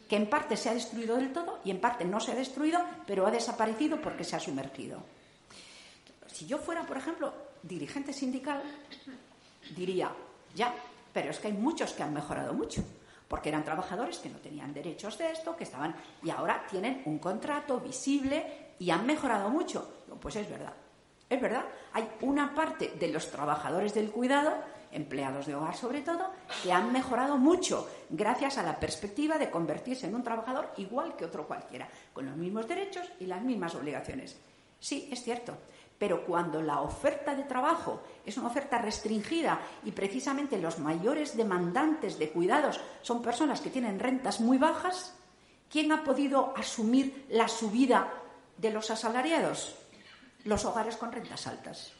que en parte se ha destruido del todo y en parte no se ha destruido, pero ha desaparecido porque se ha sumergido. Si yo fuera, por ejemplo, dirigente sindical, diría, ya, pero es que hay muchos que han mejorado mucho porque eran trabajadores que no tenían derechos de esto, que estaban y ahora tienen un contrato visible y han mejorado mucho. Pues es verdad, es verdad. Hay una parte de los trabajadores del cuidado, empleados de hogar sobre todo, que han mejorado mucho gracias a la perspectiva de convertirse en un trabajador igual que otro cualquiera, con los mismos derechos y las mismas obligaciones. Sí, es cierto. Pero cuando la oferta de trabajo es una oferta restringida y precisamente los mayores demandantes de cuidados son personas que tienen rentas muy bajas, ¿quién ha podido asumir la subida de los asalariados? los hogares con rentas altas.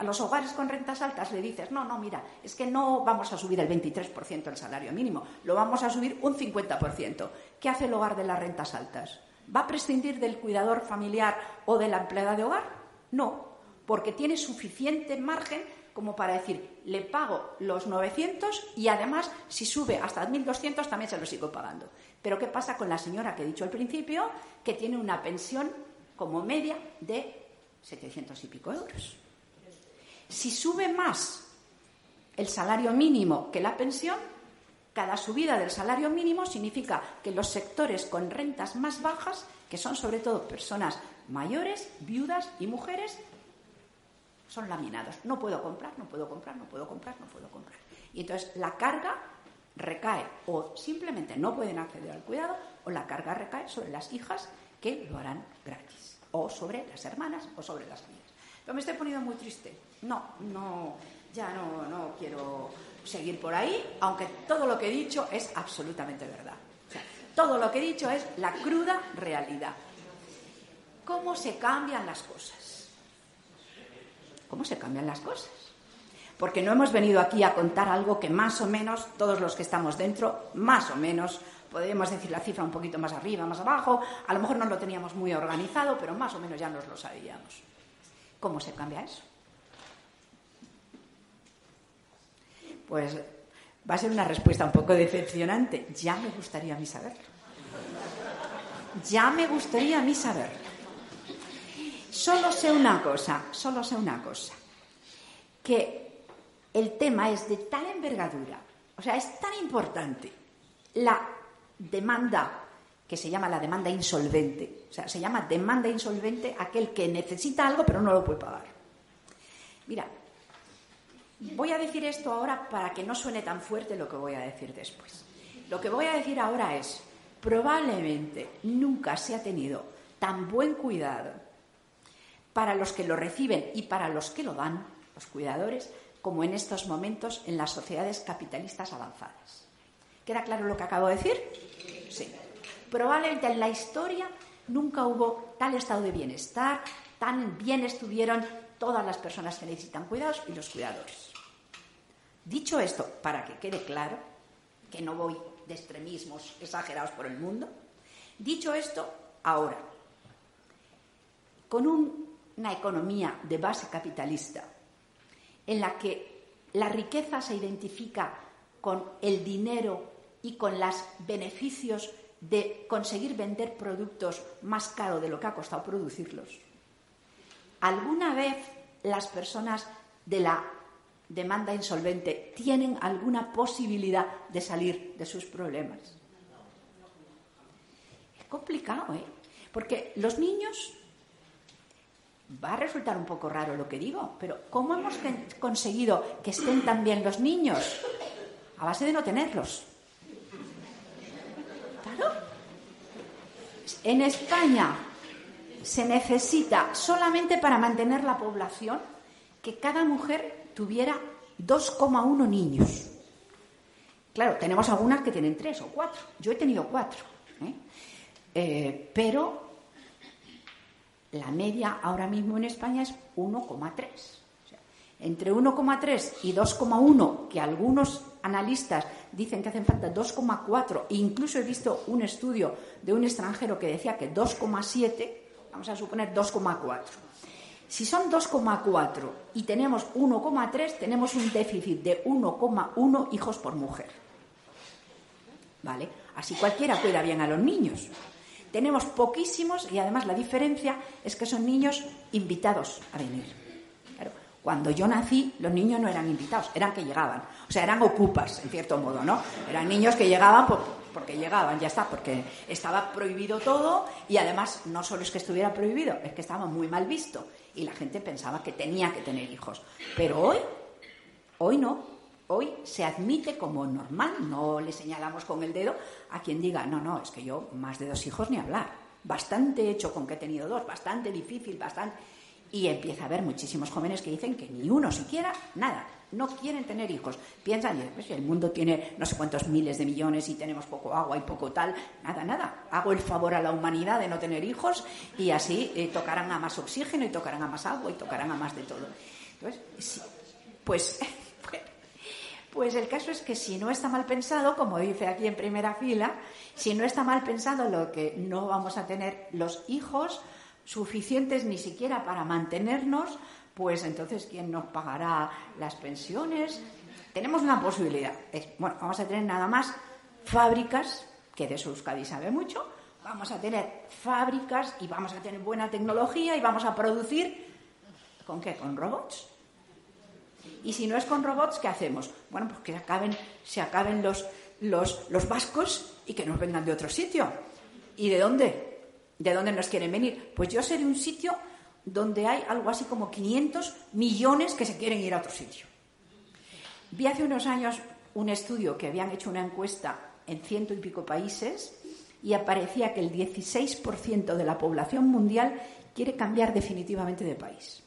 A los hogares con rentas altas le dices, no, no, mira, es que no vamos a subir el 23% el salario mínimo, lo vamos a subir un 50%. ¿Qué hace el hogar de las rentas altas? ¿Va a prescindir del cuidador familiar o de la empleada de hogar? No, porque tiene suficiente margen como para decir, le pago los 900 y además, si sube hasta 1.200, también se lo sigo pagando. Pero ¿qué pasa con la señora que he dicho al principio, que tiene una pensión como media de 700 y pico euros? Si sube más el salario mínimo que la pensión, cada subida del salario mínimo significa que los sectores con rentas más bajas, que son sobre todo personas mayores, viudas y mujeres, son laminados. No puedo comprar, no puedo comprar, no puedo comprar, no puedo comprar. Y entonces la carga recae o simplemente no pueden acceder al cuidado o la carga recae sobre las hijas que lo harán gratis o sobre las hermanas o sobre las niñas. Pero me estoy poniendo muy triste. No, no, ya no, no quiero seguir por ahí, aunque todo lo que he dicho es absolutamente verdad. O sea, todo lo que he dicho es la cruda realidad. ¿Cómo se cambian las cosas? ¿Cómo se cambian las cosas? Porque no hemos venido aquí a contar algo que más o menos todos los que estamos dentro, más o menos, podemos decir la cifra un poquito más arriba, más abajo, a lo mejor no lo teníamos muy organizado, pero más o menos ya nos lo sabíamos. ¿Cómo se cambia eso? Pues va a ser una respuesta un poco decepcionante. Ya me gustaría a mí saberlo. Ya me gustaría a mí saberlo. Solo sé una cosa, solo sé una cosa. Que el tema es de tal envergadura, o sea, es tan importante la demanda que se llama la demanda insolvente. O sea, se llama demanda insolvente aquel que necesita algo pero no lo puede pagar. Mira, Voy a decir esto ahora para que no suene tan fuerte lo que voy a decir después. Lo que voy a decir ahora es, probablemente nunca se ha tenido tan buen cuidado para los que lo reciben y para los que lo dan, los cuidadores, como en estos momentos en las sociedades capitalistas avanzadas. ¿Queda claro lo que acabo de decir? Sí. Probablemente en la historia nunca hubo tal estado de bienestar, tan bien estuvieron todas las personas que necesitan cuidados y los cuidadores. Dicho esto, para que quede claro que no voy de extremismos exagerados por el mundo, dicho esto, ahora, con una economía de base capitalista en la que la riqueza se identifica con el dinero y con los beneficios de conseguir vender productos más caro de lo que ha costado producirlos. ¿Alguna vez las personas de la demanda insolvente tienen alguna posibilidad de salir de sus problemas. Es complicado, ¿eh? Porque los niños, va a resultar un poco raro lo que digo, pero ¿cómo hemos conseguido que estén tan bien los niños? A base de no tenerlos. Claro. En España se necesita solamente para mantener la población que cada mujer tuviera 2,1 niños. Claro, tenemos algunas que tienen tres o cuatro. Yo he tenido cuatro. ¿eh? Eh, pero la media ahora mismo en España es 1,3. entre 1,3 y 2,1, que algunos analistas dicen que hacen falta 2,4, incluso he visto un estudio de un extranjero que decía que 2,7, vamos a suponer 2,4. Si son 2,4 y tenemos 1,3, tenemos un déficit de 1,1 hijos por mujer. ¿Vale? Así cualquiera cuida bien a los niños. Tenemos poquísimos y además la diferencia es que son niños invitados a venir. cuando yo nací, los niños no eran invitados, eran que llegaban. O sea, eran ocupas, en cierto modo, ¿no? Eran niños que llegaban por, porque llegaban, ya está, porque estaba prohibido todo y además no solo es que estuviera prohibido, es que estaba muy mal visto y la gente pensaba que tenía que tener hijos. Pero hoy, hoy no. Hoy se admite como normal, no le señalamos con el dedo a quien diga, no, no, es que yo más de dos hijos ni hablar. Bastante hecho con que he tenido dos, bastante difícil, bastante. Y empieza a haber muchísimos jóvenes que dicen que ni uno siquiera, nada, no quieren tener hijos. Piensan, pues, el mundo tiene no sé cuántos miles de millones y tenemos poco agua y poco tal. Nada, nada. Hago el favor a la humanidad de no tener hijos y así eh, tocarán a más oxígeno y tocarán a más agua y tocarán a más de todo. Entonces, sí, pues, (laughs) pues el caso es que si no está mal pensado, como dice aquí en primera fila, si no está mal pensado lo que no vamos a tener los hijos suficientes ni siquiera para mantenernos, pues entonces ¿quién nos pagará las pensiones? Tenemos una posibilidad. bueno, vamos a tener nada más fábricas, que de eso Euskadi sabe mucho, vamos a tener fábricas y vamos a tener buena tecnología y vamos a producir, ¿con qué? Con robots. Y si no es con robots, ¿qué hacemos? Bueno, pues que acaben, se acaben los, los, los vascos y que nos vengan de otro sitio. ¿Y de dónde? ¿De dónde nos quieren venir? Pues yo sé de un sitio donde hay algo así como 500 millones que se quieren ir a otro sitio. Vi hace unos años un estudio que habían hecho una encuesta en ciento y pico países y aparecía que el 16% de la población mundial quiere cambiar definitivamente de país.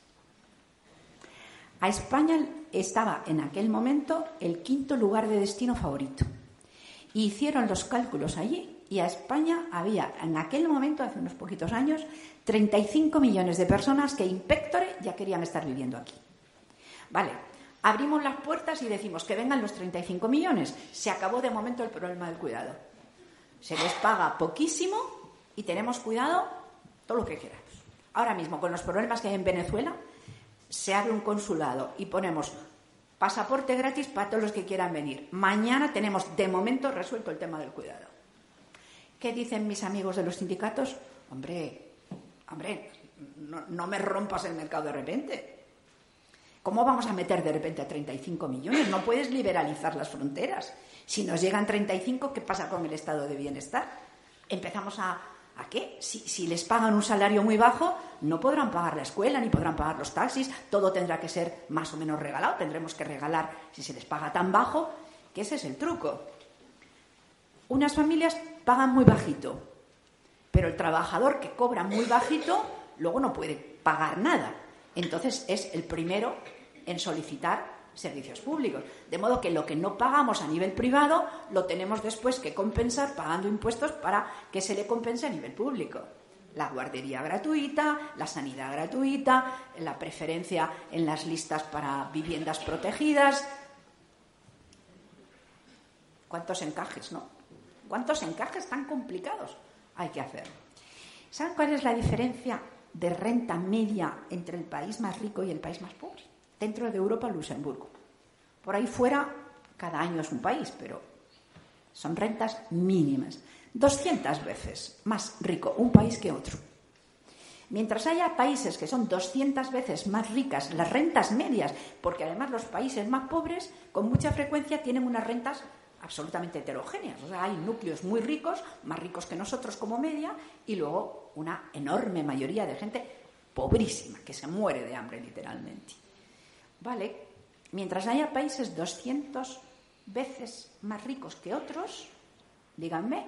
A España estaba en aquel momento el quinto lugar de destino favorito. hicieron los cálculos allí y a España había en aquel momento, hace unos poquitos años, 35 millones de personas que impectore ya querían estar viviendo aquí. Vale, abrimos las puertas y decimos que vengan los 35 millones. Se acabó de momento el problema del cuidado. Se les paga poquísimo y tenemos cuidado todo lo que queramos. Ahora mismo, con los problemas que hay en Venezuela, se abre un consulado y ponemos pasaporte gratis para todos los que quieran venir. Mañana tenemos de momento resuelto el tema del cuidado. ¿Qué dicen mis amigos de los sindicatos? Hombre, hombre, no, me rompas el mercado de repente. ¿Cómo vamos a meter de repente a 35 millones? No puedes liberalizar las fronteras. Si nos llegan 35, ¿qué pasa con el estado de bienestar? Empezamos a, ¿A qué? Si, les pagan un salario muy bajo, no podrán pagar la escuela, ni podrán pagar los taxis, todo tendrá que ser más o menos regalado, tendremos que regalar si se les paga tan bajo, que ese es el truco. Unas familias pagan muy bajito, pero el trabajador que cobra muy bajito luego no puede pagar nada. Entonces es el primero en solicitar servicios públicos. De modo que lo que no pagamos a nivel privado lo tenemos después que compensar pagando impuestos para que se le compense a nivel público. La guardería gratuita, la sanidad gratuita, la preferencia en las listas para viviendas protegidas. ¿Cuántos encajes, no? ¿Cuántos encajes tan complicados hay que hacer? ¿Saben cuál es la diferencia de renta media entre el país más rico y el país más pobre? dentro de Europa Luxemburgo. Por ahí fuera, cada año es un país, pero son rentas mínimas. 200 veces más rico un país que otro. Mientras haya países que son 200 veces más ricas las rentas medias, porque además los países más pobres con mucha frecuencia tienen unas rentas absolutamente heterogéneas. O sea, hay núcleos muy ricos, más ricos que nosotros como media, y luego una enorme mayoría de gente pobrísima, que se muere de hambre literalmente. ¿Vale? Mientras haya países 200 veces más ricos que otros, díganme,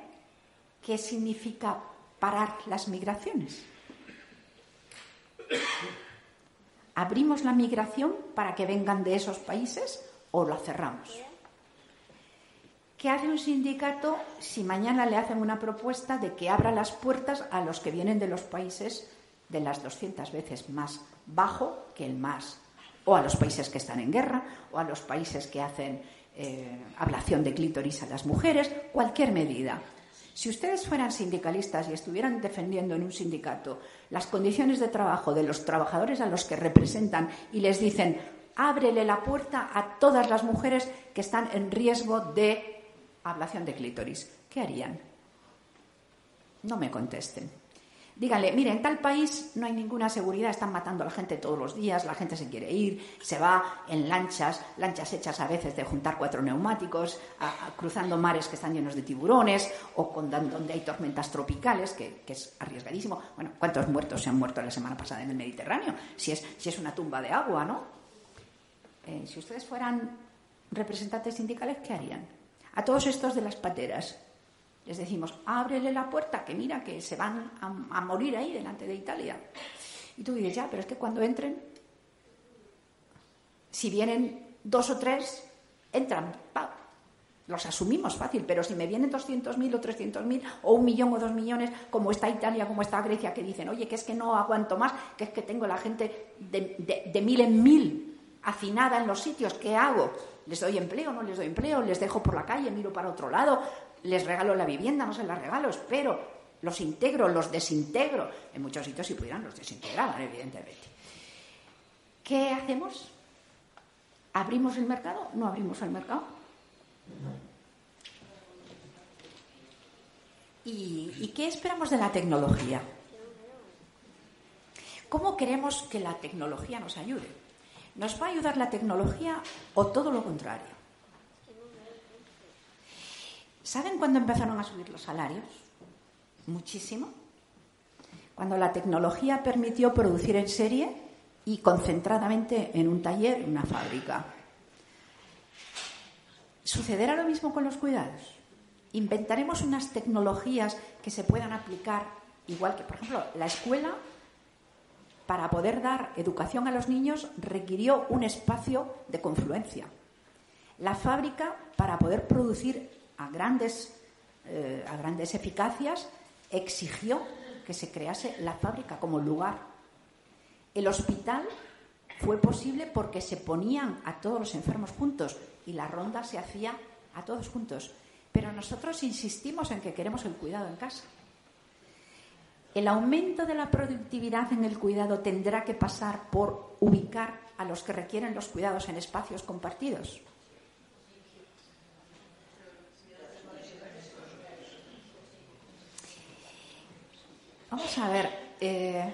¿qué significa parar las migraciones? ¿Abrimos la migración para que vengan de esos países o la cerramos? ¿Qué hace un sindicato si mañana le hacen una propuesta de que abra las puertas a los que vienen de los países de las 200 veces más bajo que el más o a los países que están en guerra, o a los países que hacen eh, ablación de clítoris a las mujeres, cualquier medida. Si ustedes fueran sindicalistas y estuvieran defendiendo en un sindicato las condiciones de trabajo de los trabajadores a los que representan y les dicen, ábrele la puerta a todas las mujeres que están en riesgo de ablación de clítoris, ¿qué harían? No me contesten. Díganle, mire, en tal país no hay ninguna seguridad, están matando a la gente todos los días, la gente se quiere ir, se va en lanchas, lanchas hechas a veces de juntar cuatro neumáticos, cruzando mares que están llenos de tiburones, o donde hay tormentas tropicales, que, es arriesgadísimo. Bueno, ¿cuántos muertos se han muerto la semana pasada en el Mediterráneo? Si es, si es una tumba de agua, ¿no? Eh, si ustedes fueran representantes sindicales, ¿qué harían? A todos estos de las pateras, les decimos, ábrele la puerta, que mira que se van a, morir ahí delante de Italia. Y tú dices, ya, pero es que cuando entren, si vienen dos o tres, entran, pa, los asumimos fácil, pero si me vienen 200.000 o 300.000 o un millón o dos millones, como está Italia, como está Grecia, que dicen, oye, que es que no aguanto más, que es que tengo la gente de, de- de mil en mil hacinada en los sitios, ¿qué hago? ¿Les doy empleo? ¿No les doy empleo? ¿Les dejo por la calle? ¿Miro para otro lado? ¿Les regalo la vivienda? No se la regalo, espero. ¿Los integro? ¿Los desintegro? En muchos sitios, si pudieran, los desintegraban, evidentemente. ¿Qué hacemos? ¿Abrimos el mercado? ¿No abrimos el mercado? ¿Y, y qué esperamos de la tecnología? ¿Cómo queremos que la tecnología nos ayude? ¿Nos va a ayudar la tecnología o todo lo contrario? ¿Saben cuándo empezaron a subir los salarios? Muchísimo. Cuando la tecnología permitió producir en serie y concentradamente en un taller, una fábrica. ¿Sucederá lo mismo con los cuidados? Inventaremos unas tecnologías que se puedan aplicar, igual que, por ejemplo, la escuela, para poder dar educación a los niños, requirió un espacio de confluencia. La fábrica, para poder producir a grandes, eh, a grandes eficacias, exigió que se crease la fábrica como lugar. El hospital fue posible porque se ponían a todos los enfermos juntos y la ronda se hacía a todos juntos. Pero nosotros insistimos en que queremos el cuidado en casa. El aumento de la productividad en el cuidado tendrá que pasar por ubicar a los que requieren los cuidados en espacios compartidos. Vamos a ver. eh,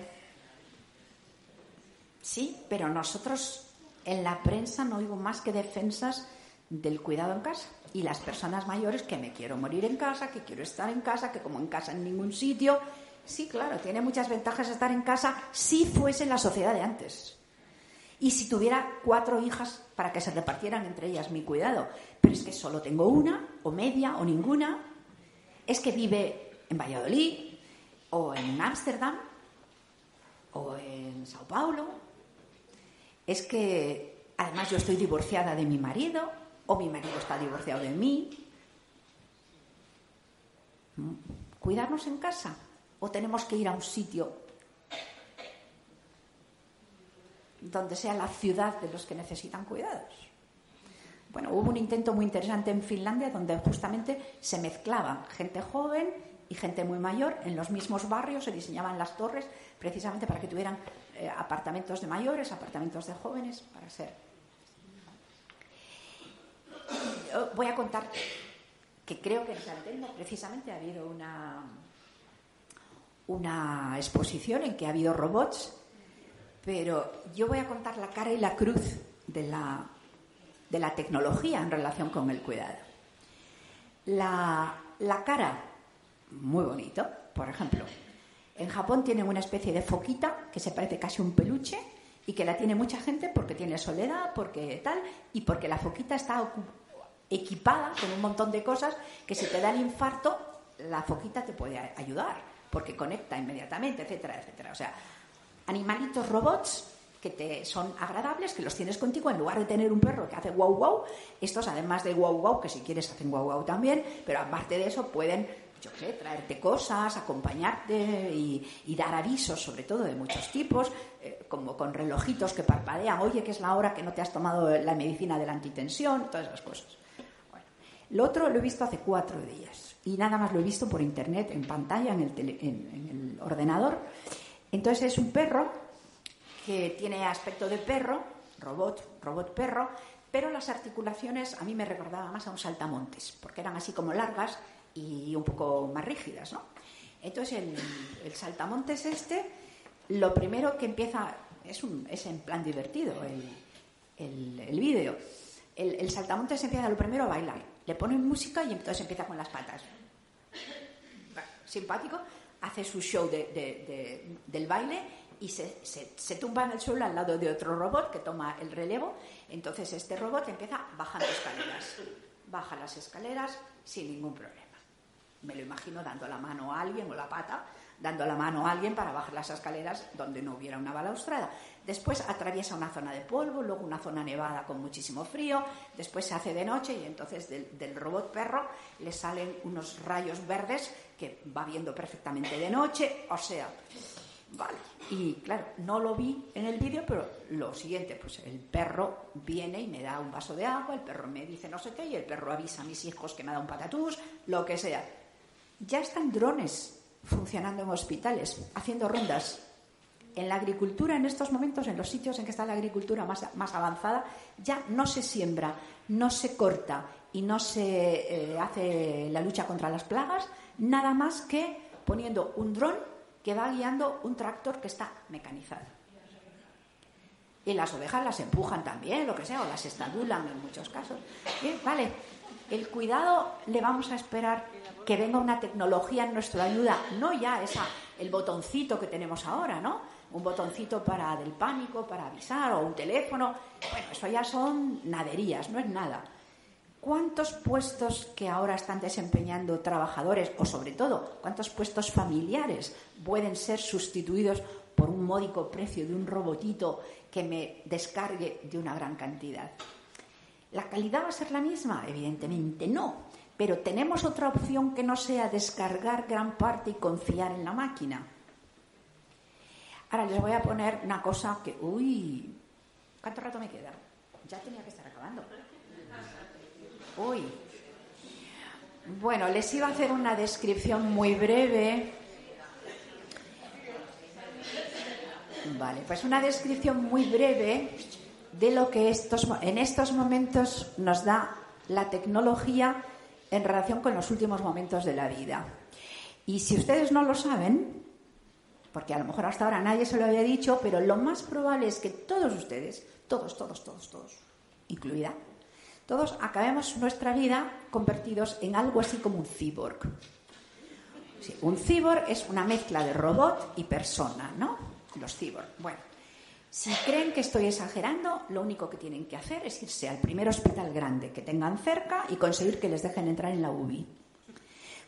sí, pero nosotros en la prensa no oigo más que defensas del cuidado en casa. Y las personas mayores que me quiero morir en casa, que quiero estar en casa, que como en casa en ningún sitio. Sí, claro, tiene muchas ventajas estar en casa si fuese la sociedad de antes. Y si tuviera cuatro hijas para que se repartieran entre ellas mi cuidado. Pero es que solo tengo una, o media, o ninguna. Es que vive en Valladolid, o en Ámsterdam, o en Sao Paulo. Es que además yo estoy divorciada de mi marido, o mi marido está divorciado de mí. ¿Mm? ¿Cuidarnos en casa? ¿O tenemos que ir a un sitio donde sea la ciudad de los que necesitan cuidados? Bueno, hubo un intento muy interesante en Finlandia donde justamente se mezclaban gente joven y gente muy mayor en los mismos barrios, se diseñaban las torres precisamente para que tuvieran eh, apartamentos de mayores, apartamentos de jóvenes, para ser. Yo voy a contar que creo que en San Telmo precisamente ha habido una, una exposición en que ha habido robots, pero yo voy a contar la cara y la cruz de la, de la tecnología en relación con el cuidado. La, la cara, muy bonito, por ejemplo. En Japón tienen una especie de foquita que se parece casi a un peluche y que la tiene mucha gente porque tiene soledad, porque tal, y porque la foquita está equipada con un montón de cosas que si te da el infarto, la foquita te puede ayudar, porque conecta inmediatamente, etcétera, etcétera. O sea, animalitos robots que te son agradables, que los tienes contigo en lugar de tener un perro que hace guau guau. Estos, además de guau guau, que si quieres hacen guau guau también, pero aparte de eso pueden, yo sé, traerte cosas, acompañarte y, y dar avisos, sobre todo de muchos tipos, eh, como con relojitos que parpadean, oye, que es la hora que no te has tomado la medicina de la antitensión, todas esas cosas. Bueno, lo otro lo he visto hace cuatro días y nada más lo he visto por internet, en pantalla, en el, tele- en- el ordenador. Entonces es un perro que tiene aspecto de perro, robot, robot perro, pero las articulaciones a mí me recordaban más a un saltamontes, porque eran así como largas y un poco más rígidas, ¿no? Entonces el, el saltamontes este, lo primero que empieza, es, un, es en plan divertido el, el, el vídeo, el saltamontes empieza lo primero a bailar, le ponen música y entonces empieza con las patas simpático, hace su show de- de- de- del baile y se- se tumba en el suelo al lado de otro robot que toma el relevo. Entonces este robot empieza bajando escaleras. Baja las escaleras sin ningún problema. Me lo imagino dando la mano a alguien o la pata, dando la mano a alguien para bajar las escaleras donde no hubiera una balaustrada. Después atraviesa una zona de polvo, luego una zona nevada con muchísimo frío, después se hace de noche y entonces del, robot perro le salen unos rayos verdes que va viendo perfectamente de noche, o sea, vale. Y claro, no lo vi en el vídeo, pero lo siguiente, pues el perro viene y me da un vaso de agua, el perro me dice no sé qué, y el perro avisa a mis hijos que me da un patatús, lo que sea. Ya están drones funcionando en hospitales, haciendo rondas. En la agricultura, en estos momentos, en los sitios en que está la agricultura más, avanzada, ya no se siembra, no se corta y no se eh, hace la lucha contra las plagas, nada más que poniendo un dron que va guiando un tractor que está mecanizado. Y las ovejas las empujan también, lo que sea, o las estadulan en muchos casos. Bien, vale, el cuidado le vamos a esperar que venga una tecnología en nuestra ayuda, no ya esa, el botoncito que tenemos ahora, ¿no? Un botoncito para del pánico, para avisar, o un teléfono. Bueno, eso ya son naderías, no es nada. ¿Cuántos puestos que ahora están desempeñando trabajadores, o sobre todo, cuántos puestos familiares pueden ser sustituidos por un módico precio de un robotito que me descargue de una gran cantidad? ¿La calidad va a ser la misma? Evidentemente no. Pero tenemos otra opción que no sea descargar gran parte y confiar en la máquina. Ahora les voy a poner una cosa que, uy, ¿cuánto rato me queda? Ya tenía que estar acabando. Uy. Bueno, les iba a hacer una descripción muy breve. Vale, pues una descripción muy breve de lo que estos, en estos momentos nos da la tecnología en relación con los últimos momentos de la vida. Y si ustedes no lo saben, porque a lo mejor hasta ahora nadie se lo había dicho, pero lo más probable es que todos ustedes, todos, todos, todos, todos, incluida, todos acabemos nuestra vida convertidos en algo así como un cyborg. Un cyborg es una mezcla de robot y persona, ¿no? Los cyborg. Bueno, si creen que estoy exagerando, lo único que tienen que hacer es irse al primer hospital grande que tengan cerca y conseguir que les dejen entrar en la UBI.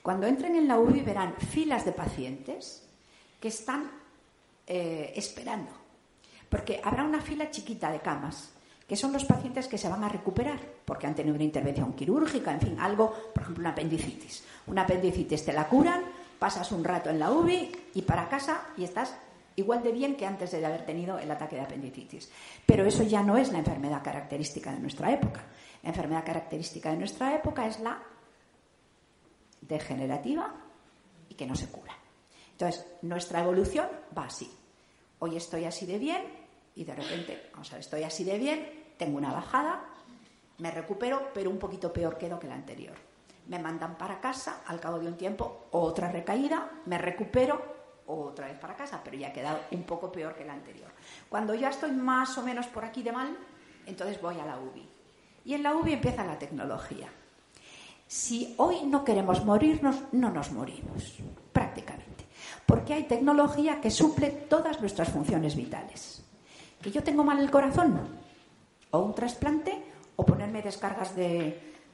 Cuando entren en la UBI verán filas de pacientes que están eh, esperando, porque habrá una fila chiquita de camas, que son los pacientes que se van a recuperar, porque han tenido una intervención quirúrgica, en fin, algo, por ejemplo, una apendicitis. Una apendicitis te la curan, pasas un rato en la UBI y para casa y estás igual de bien que antes de haber tenido el ataque de apendicitis. Pero eso ya no es la enfermedad característica de nuestra época. La enfermedad característica de nuestra época es la degenerativa y que no se cura. Entonces, nuestra evolución va así. Hoy estoy así de bien y de repente, vamos a ver, estoy así de bien, tengo una bajada, me recupero, pero un poquito peor quedo que la anterior. Me mandan para casa, al cabo de un tiempo, otra recaída, me recupero, otra vez para casa, pero ya ha quedado un poco peor que la anterior. Cuando ya estoy más o menos por aquí de mal, entonces voy a la UBI. Y en la UBI empieza la tecnología. Si hoy no queremos morirnos, no nos morimos, prácticamente. Porque hay tecnología que suple todas nuestras funciones vitales. Que yo tengo mal el corazón, o un trasplante, o ponerme descargas de,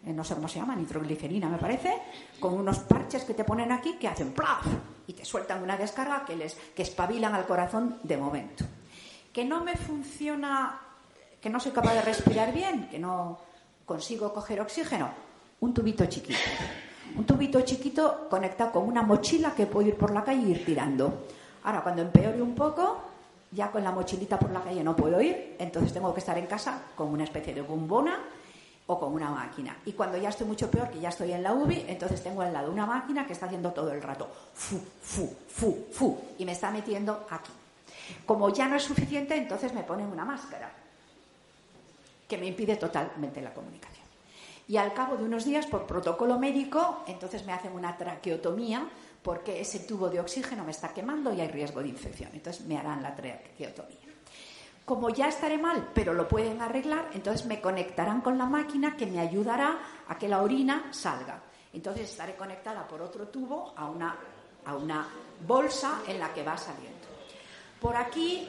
eh, no sé cómo se llama, nitroglicerina me parece, con unos parches que te ponen aquí que hacen plaf y te sueltan una descarga que les que espabilan al corazón de momento. Que no me funciona, que no soy capaz de respirar bien, que no consigo coger oxígeno, un tubito chiquito. Un tubito chiquito conectado con una mochila que puedo ir por la calle y ir tirando. Ahora, cuando empeore un poco, ya con la mochilita por la calle no puedo ir, entonces tengo que estar en casa con una especie de bombona o con una máquina. Y cuando ya estoy mucho peor, que ya estoy en la UBI, entonces tengo al lado una máquina que está haciendo todo el rato fu, fu, fu, fu, y me está metiendo aquí. Como ya no es suficiente, entonces me ponen una máscara que me impide totalmente la comunicación. Y al cabo de unos días, por protocolo médico, entonces me hacen una traqueotomía porque ese tubo de oxígeno me está quemando y hay riesgo de infección. Entonces me harán la traqueotomía. Como ya estaré mal, pero lo pueden arreglar, entonces me conectarán con la máquina que me ayudará a que la orina salga. Entonces estaré conectada por otro tubo a una, a una bolsa en la que va saliendo. Por aquí,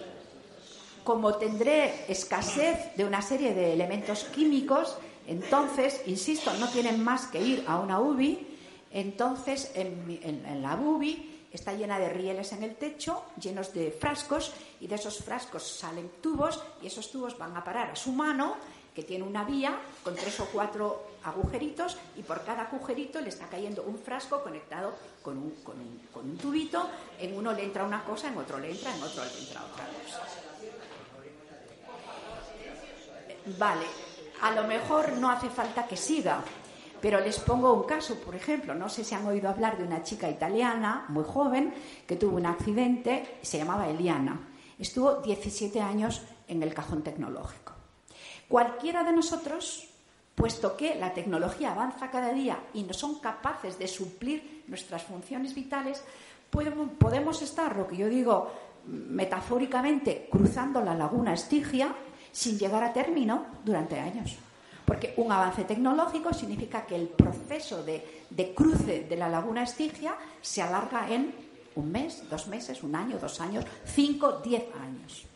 como tendré escasez de una serie de elementos químicos, entonces, insisto, no tienen más que ir a una UBI, entonces en, la UBI está llena de rieles en el techo, llenos de frascos, y de esos frascos salen tubos, y esos tubos van a parar a su mano, que tiene una vía con tres o cuatro agujeritos, y por cada agujerito le está cayendo un frasco conectado con un- con un tubito. En uno le entra una cosa, en otro le entra, en otro le entra otra cosa. Vale, a lo mejor no hace falta que siga, pero les pongo un caso, por ejemplo, no sé si han oído hablar de una chica italiana muy joven que tuvo un accidente, se llamaba Eliana. Estuvo 17 años en el cajón tecnológico. Cualquiera de nosotros, puesto que la tecnología avanza cada día y no son capaces de suplir nuestras funciones vitales, podemos, estar, lo que yo digo metafóricamente, cruzando la laguna Estigia sin llegar a término durante años. Porque un avance tecnológico significa que el proceso de, de cruce de la laguna Estigia se alarga en un mes, dos meses, un año, dos años, cinco, diez años.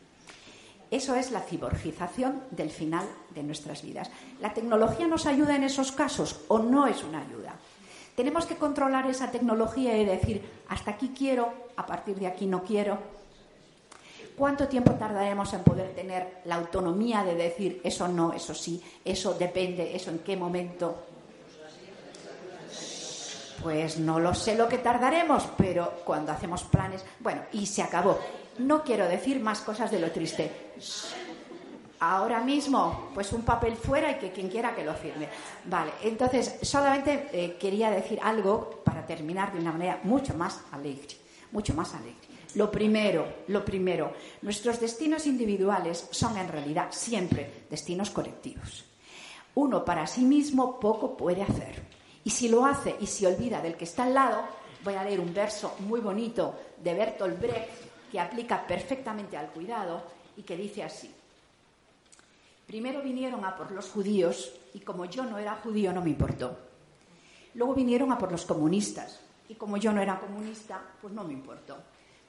Eso es la ciborgización del final de nuestras vidas. ¿La tecnología nos ayuda en esos casos o no es una ayuda? Tenemos que controlar esa tecnología y decir, hasta aquí quiero, a partir de aquí no quiero. ¿Cuánto tiempo tardaremos en poder tener la autonomía de decir eso no, eso sí, eso depende, eso en qué momento? Pues no lo sé lo que tardaremos, pero cuando hacemos planes, bueno, y se acabó. No quiero decir más cosas de lo triste. Ahora mismo, pues un papel fuera y que quien quiera que lo firme. Vale, entonces solamente eh, quería decir algo para terminar de una manera mucho más alegre, mucho más alegre. Lo primero, lo primero, nuestros destinos individuales son en realidad siempre destinos colectivos. Uno para sí mismo poco puede hacer. Y si lo hace y se olvida del que está al lado, voy a leer un verso muy bonito de Bertolt Brecht que aplica perfectamente al cuidado y que dice así. Primero vinieron a por los judíos y como yo no era judío no me importó. Luego vinieron a por los comunistas y como yo no era comunista, pues no me importó.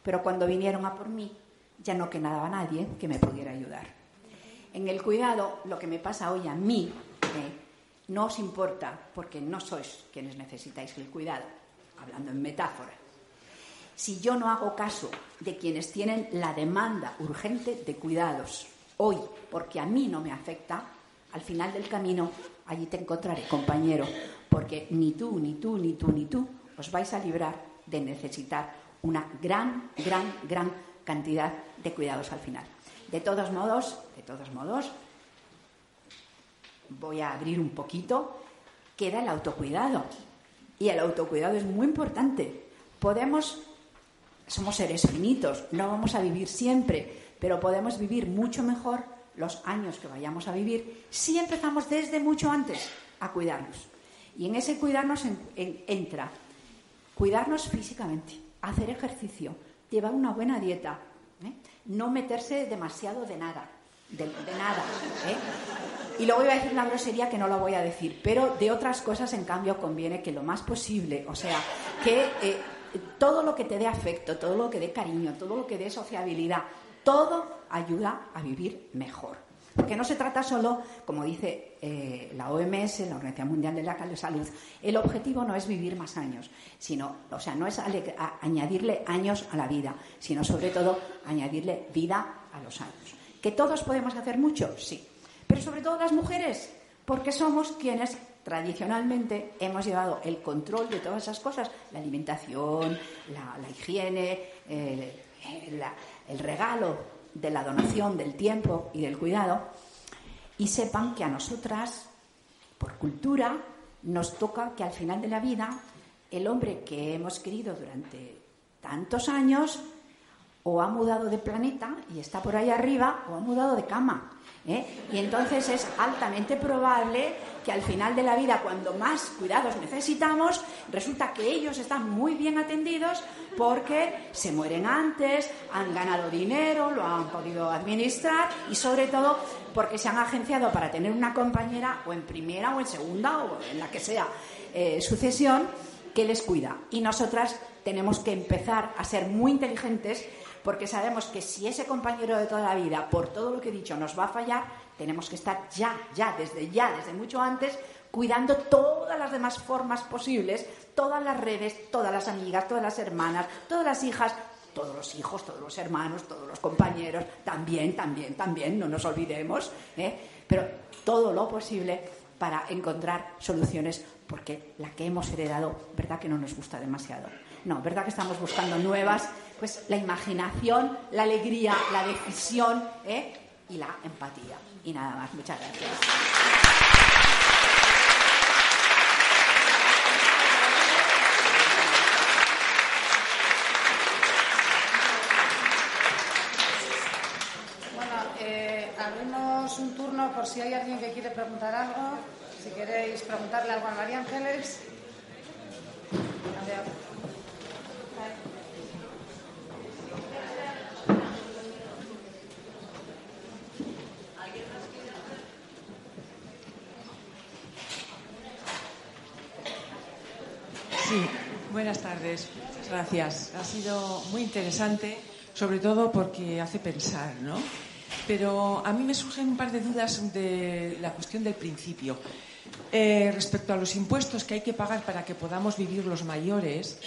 Pero cuando vinieron a por mí, ya no quedaba nadie que me pudiera ayudar. En el cuidado, lo que me pasa hoy a mí eh, no os importa porque no sois quienes necesitáis el cuidado, hablando en metáfora. Si yo no hago caso de quienes tienen la demanda urgente de cuidados hoy, porque a mí no me afecta, al final del camino allí te encontraré, compañero, porque ni tú, ni tú, ni tú, ni tú os vais a librar de necesitar una gran, gran, gran cantidad de cuidados al final. De todos modos, de todos modos, voy a abrir un poquito, queda el autocuidado. Y el autocuidado es muy importante. Podemos, somos seres finitos, no vamos a vivir siempre, pero podemos vivir mucho mejor los años que vayamos a vivir si empezamos desde mucho antes a cuidarnos. Y en ese cuidarnos en- en- entra cuidarnos físicamente, hacer ejercicio, llevar una buena dieta, ¿eh? no meterse demasiado de nada, de, nada. ¿eh? Y luego iba a decir una grosería que no la voy a decir, pero de otras cosas, en cambio, conviene que lo más posible, o sea, que eh, todo lo que te dé afecto, todo lo que dé cariño, todo lo que dé sociabilidad, todo ayuda a vivir mejor. Porque no se trata solo, como dice eh, la OMS, la Organización Mundial de la Salud, el objetivo no es vivir más años, sino, o sea, no es añadirle años a la vida, sino sobre todo añadirle vida a los años. ¿Que todos podemos hacer mucho? Sí. Pero sobre todo las mujeres, porque somos quienes tradicionalmente hemos llevado el control de todas esas cosas, la alimentación, la, higiene, el- la- el regalo de la donación del tiempo y del cuidado, y sepan que a nosotras, por cultura, nos toca que al final de la vida el hombre que hemos querido durante tantos años o ha mudado de planeta y está por ahí arriba o ha mudado de cama. ¿Eh? Y entonces es altamente probable que al final de la vida, cuando más cuidados necesitamos, resulta que ellos están muy bien atendidos porque se mueren antes, han ganado dinero, lo han podido administrar y sobre todo porque se han agenciado para tener una compañera o en primera o en segunda o en la que sea eh, sucesión que les cuida. Y nosotras tenemos que empezar a ser muy inteligentes porque sabemos que si ese compañero de toda la vida, por todo lo que he dicho, nos va a fallar, tenemos que estar ya, ya, desde ya, desde mucho antes, cuidando todas las demás formas posibles, todas las redes, todas las amigas, todas las hermanas, todas las hijas, todos los hijos, todos los hermanos, todos los compañeros, también, también, también, no nos olvidemos, ¿eh? pero todo lo posible para encontrar soluciones, porque la que hemos heredado, ¿verdad que no nos gusta demasiado? No, ¿verdad que estamos buscando nuevas? Pues la imaginación, la alegría, la decisión ¿eh? y la empatía. Y nada más, muchas gracias. Bueno, eh, abrimos un turno por si hay alguien que quiere preguntar algo. Si queréis preguntarle algo a María Ángeles. A ver. Sí, buenas tardes. Gracias. Ha sido muy interesante, sobre todo porque hace pensar, ¿no? Pero a mí me surgen un par de dudas de la cuestión del principio. Eh, respecto a los impuestos que hay que pagar para que podamos vivir los mayores,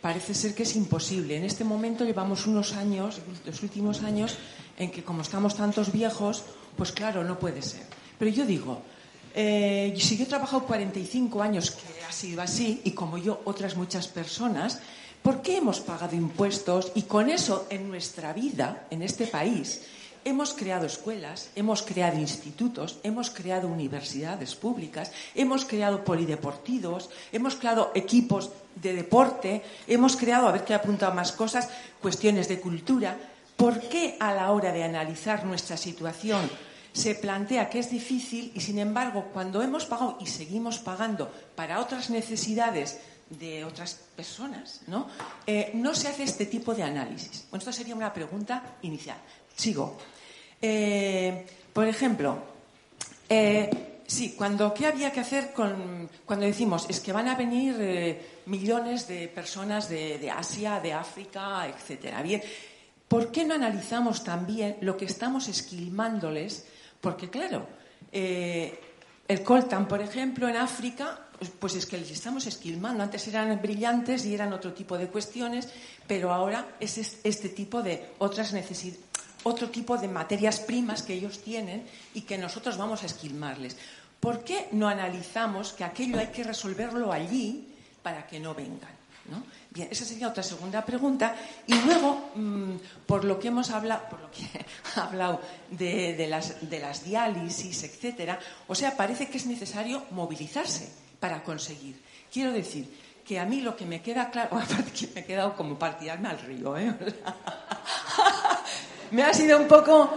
parece ser que es imposible. En este momento llevamos unos años, los últimos años, en que como estamos tantos viejos, pues claro, no puede ser. Pero yo digo, eh, si yo he trabajado 45 años, que ha sido así, y como yo otras muchas personas, ¿por qué hemos pagado impuestos? Y con eso, en nuestra vida, en este país, hemos creado escuelas, hemos creado institutos, hemos creado universidades públicas, hemos creado polideportivos, hemos creado equipos de deporte, hemos creado, a ver qué he apuntado más cosas, cuestiones de cultura. ¿Por qué a la hora de analizar nuestra situación se plantea que es difícil y, sin embargo, cuando hemos pagado y seguimos pagando para otras necesidades de otras personas, ¿no? Eh, no se hace este tipo de análisis. Bueno, esto sería una pregunta inicial. Sigo. Eh, por ejemplo, eh, sí, cuando qué había que hacer con cuando decimos es que van a venir millones de personas de, de Asia, de África, etcétera. Bien, ¿por qué no analizamos también lo que estamos esquilmándoles? Porque claro, eh, el coltan, por ejemplo, en África, pues, pues es que les estamos esquilmando. Antes eran brillantes y eran otro tipo de cuestiones, pero ahora es es- este tipo de otras necesidades otro tipo de materias primas que ellos tienen y que nosotros vamos a esquilmarles. ¿Por qué no analizamos que aquello hay que resolverlo allí para que no vengan? ¿no? Bien, esa sería otra segunda pregunta. Y luego, mm, por lo que hemos hablado, por lo que (laughs) he hablado de, de las, de las diálisis, etcétera, o sea, parece que es necesario movilizarse para conseguir. Quiero decir que a mí lo que me queda claro, (laughs) aparte que me he quedado como para tirarme al río, ¿eh? (laughs) me ha sido un poco.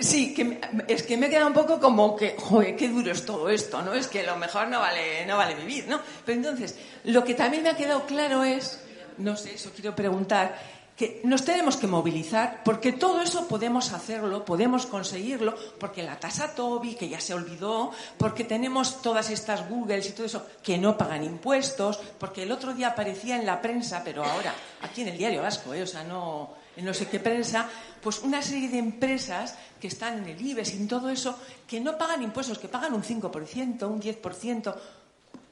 Sí, que es que me he quedado un poco como que, joder, qué duro es todo esto, ¿no? Es que lo mejor no vale, no vale vivir, ¿no? Pero entonces, lo que también me ha quedado claro es, no sé, eso quiero preguntar, que nos tenemos que movilizar porque todo eso podemos hacerlo, podemos conseguirlo, porque la tasa Toby, que ya se olvidó, porque tenemos todas estas Googles y todo eso que no pagan impuestos, porque el otro día aparecía en la prensa, pero ahora, aquí en el diario Vasco, ¿eh? o sea, no en no sé qué prensa, pues una serie de empresas que están en el IBEX y en todo eso, que no pagan impuestos, que pagan un 5%, un 10%.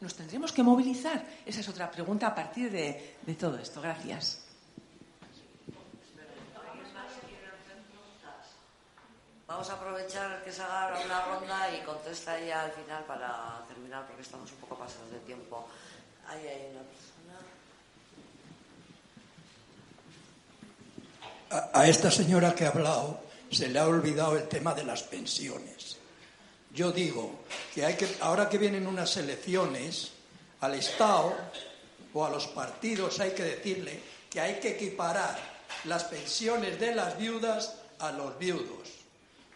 ¿Nos tendremos que movilizar? Esa es otra pregunta a partir de, todo esto. Gracias. Vamos a aprovechar que se haga una ronda y contesta ella al final para terminar porque estamos un poco pasados de tiempo. A, esta señora que ha hablado se le ha olvidado el tema de las pensiones. Yo digo que que, ahora que vienen unas elecciones, al Estado o a los partidos hay que decirle que hay que equiparar las pensiones de las viudas a los viudos.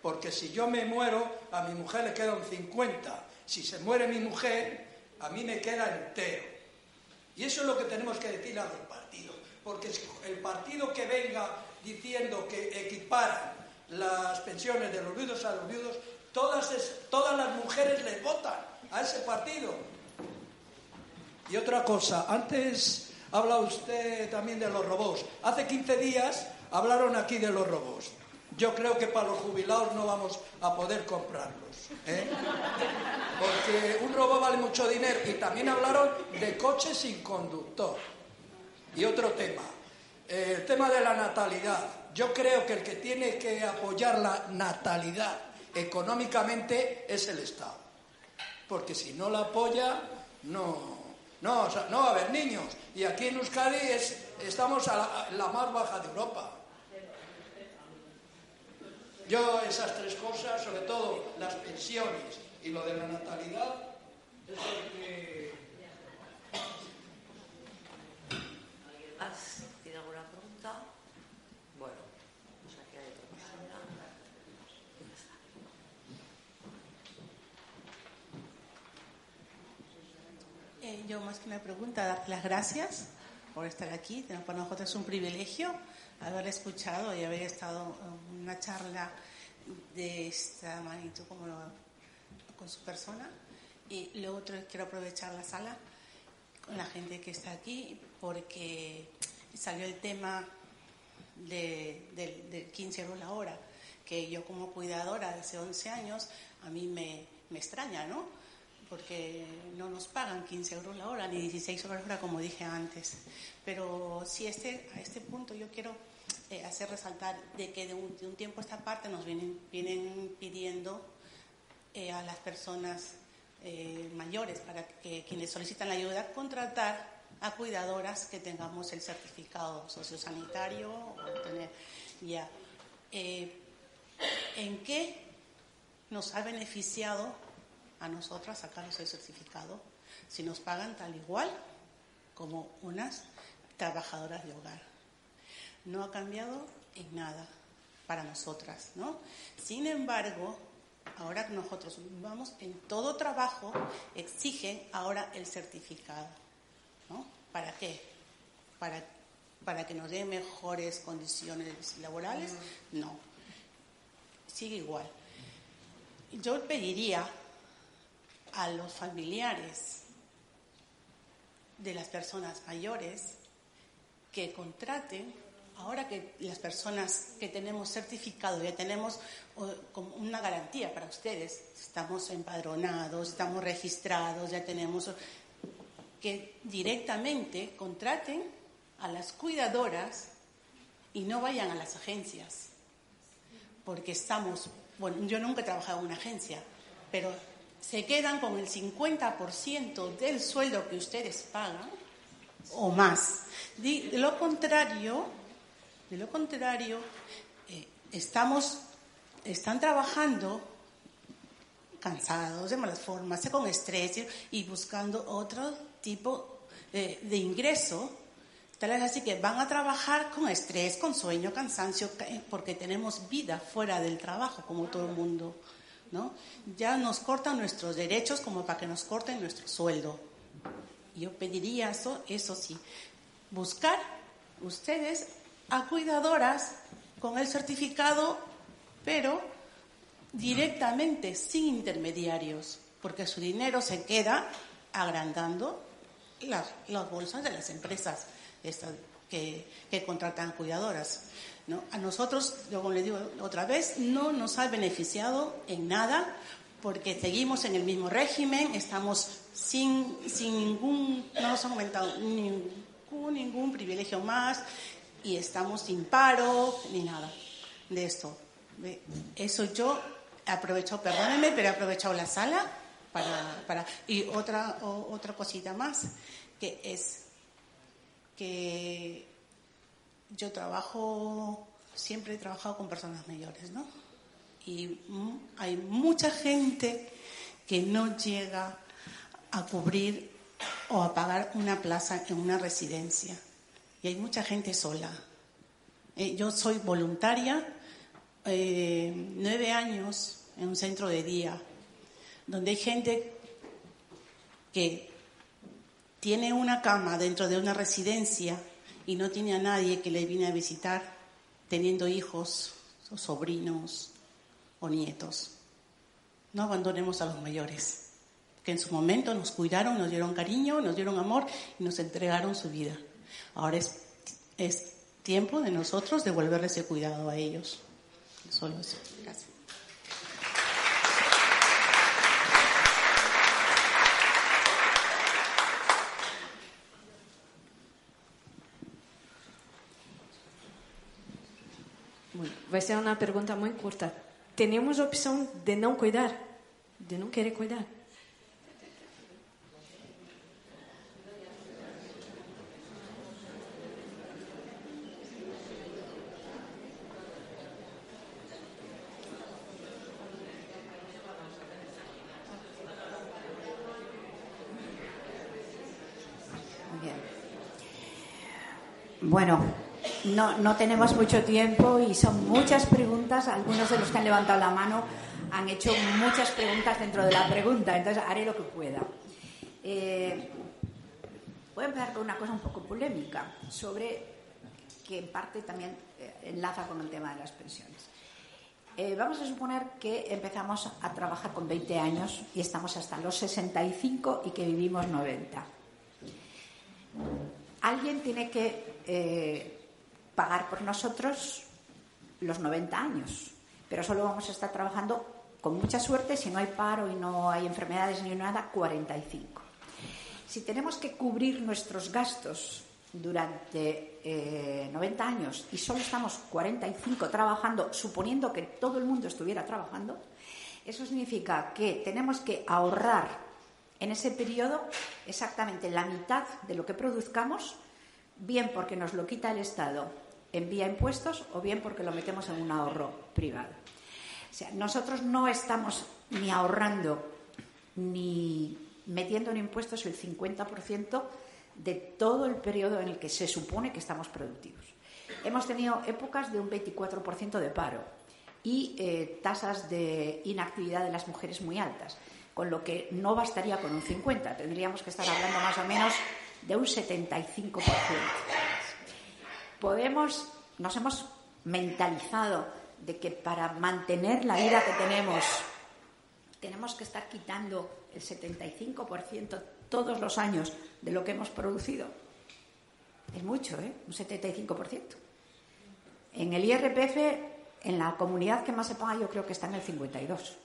Porque si yo me muero, a mi mujer le quedan 50. Si se muere mi mujer, a mí me queda entero. Y eso es lo que tenemos que decirle a los partidos. Porque el partido que venga diciendo que equiparan las pensiones de los viudos a los viudos, todas, es- todas las mujeres les votan a ese partido. Y otra cosa, antes habla usted también de los robots. Hace 15 días hablaron aquí de los robots. yo creo que para los jubilados no vamos a poder comprarlos. ¿eh? Porque un robo vale mucho dinero. Y también hablaron de coches sin conductor. Y otro tema, eh, el tema de la natalidad. Yo creo que el que tiene que apoyar la natalidad económicamente es el Estado. Porque si no la apoya, no, no, no va a haber niños. Y aquí en Euskadi es, estamos a la, a la más baja de Europa. Yo esas tres cosas, sobre todo las pensiones y lo de la natalidad, es lo que... ¿Has- ¿Tiene alguna pregunta? Bueno, pues aquí hay otra persona. Eh, yo más que una pregunta, darte las gracias por estar aquí. Para nosotros es un privilegio haber escuchado y haber estado en una charla de esta magnitud como con su persona. Y lo otro es quiero aprovechar la sala con la gente que está aquí porque salió el tema de, del- del 15 euros la hora, que yo como cuidadora de hace 11 años, a mí me, me extraña, ¿no? Porque no nos pagan 15 euros la hora, ni 16 euros la hora, como dije antes. Pero sí, este, a este punto yo quiero eh, hacer resaltar de que de un, de un tiempo a esta parte nos vienen, vienen pidiendo eh, a las personas eh, mayores, para que quienes solicitan la ayuda, contratar a cuidadoras que tengamos el certificado sociosanitario o tener ya. ¿En qué nos ha beneficiado a nosotras sacarnos el certificado si nos pagan tal igual como unas trabajadoras de hogar? No ha cambiado en nada para nosotras, ¿no? Sin embargo, ahora que nosotros vamos en todo trabajo, exigen ahora el certificado, ¿no? ¿Para qué? ¿Para, para que nos den mejores condiciones laborales? No. Sigue igual. Yo pediría a los familiares de las personas mayores que contraten, ahora que las personas que tenemos certificado, ya tenemos una garantía para ustedes, estamos empadronados, estamos registrados, ya tenemos, que directamente contraten a las cuidadoras y no vayan a las agencias, porque estamos, bueno, yo nunca he trabajado en una agencia, pero se quedan con el 50% del sueldo que ustedes pagan o más. De, de lo contrario, de lo contrario, eh, estamos, están trabajando cansados, de malas formas, con estrés y buscando otro tipo eh, de ingreso. Tal vez así que van a trabajar con estrés, con sueño, cansancio, ca- eh, porque tenemos vida fuera del trabajo, como todo el mundo. ¿No? Ya nos cortan nuestros derechos como para que nos corten nuestro sueldo. Yo pediría eso, eso sí, buscar ustedes a cuidadoras con el certificado, pero directamente, sin intermediarios, porque su dinero se queda agrandando las, bolsas de las empresas estas que, contratan cuidadoras. ¿no? A nosotros, yo como le digo otra vez, no nos ha beneficiado en nada porque seguimos en el mismo régimen, estamos sin, sin ningún, no nos ha aumentado ningún, privilegio más y estamos sin paro ni nada de esto. Eso yo he aprovechado, perdónenme, pero he aprovechado la sala para, para y otra, otra cosita más, que es que yo trabajo, siempre he trabajado con personas mayores, ¿no? Y hay mucha gente que no llega a cubrir o a pagar una plaza en una residencia. Y hay mucha gente sola. Eh, yo soy voluntaria, eh, nueve años en un centro de día, donde hay gente que tiene una cama dentro de una residencia y no tiene a nadie que le viene a visitar, teniendo hijos o sobrinos o nietos. No abandonemos a los mayores, que en su momento nos cuidaron, nos dieron cariño, nos dieron amor y nos entregaron su vida. Ahora es, es tiempo de nosotros devolverle ese cuidado a ellos. Solo eso. Gracias. Vai ser uma pergunta muito curta. Temos opção de não cuidar, de não querer cuidar. Bueno, no, no tenemos mucho tiempo y son muchas preguntas. Algunos de los que han levantado la mano han hecho muchas preguntas dentro de la pregunta, entonces haré lo que pueda. Eh, voy a empezar con una cosa un poco polémica, sobre que en parte también eh, enlaza con el tema de las pensiones. Eh, vamos a suponer que empezamos a trabajar con 20 años y estamos hasta los 65 y que vivimos 90. Alguien tiene que eh, pagar por nosotros los 90 años, pero solo vamos a estar trabajando con mucha suerte, si no hay paro y no hay enfermedades ni nada, 45. Si tenemos que cubrir nuestros gastos durante eh, 90 años y solo estamos 45 trabajando, suponiendo que todo el mundo estuviera trabajando, eso significa que tenemos que ahorrar en ese periodo exactamente la mitad de lo que produzcamos, bien porque nos lo quita el Estado en vía impuestos o bien porque lo metemos en un ahorro privado. O sea, nosotros no estamos ni ahorrando ni metiendo en impuestos el 50% de todo el periodo en el que se supone que estamos productivos. Hemos tenido épocas de un 24% de paro y eh, tasas de inactividad de las mujeres muy altas, con lo que no bastaría con un 50%, tendríamos que estar hablando más o menos de un 75%. Podemos, nos hemos mentalizado de que para mantener la vida que tenemos tenemos que estar quitando el 75% todos los años de lo que hemos producido. Es mucho, ¿eh? Un 75%. En el IRPF, en la comunidad que más se paga, yo creo que está en el 52.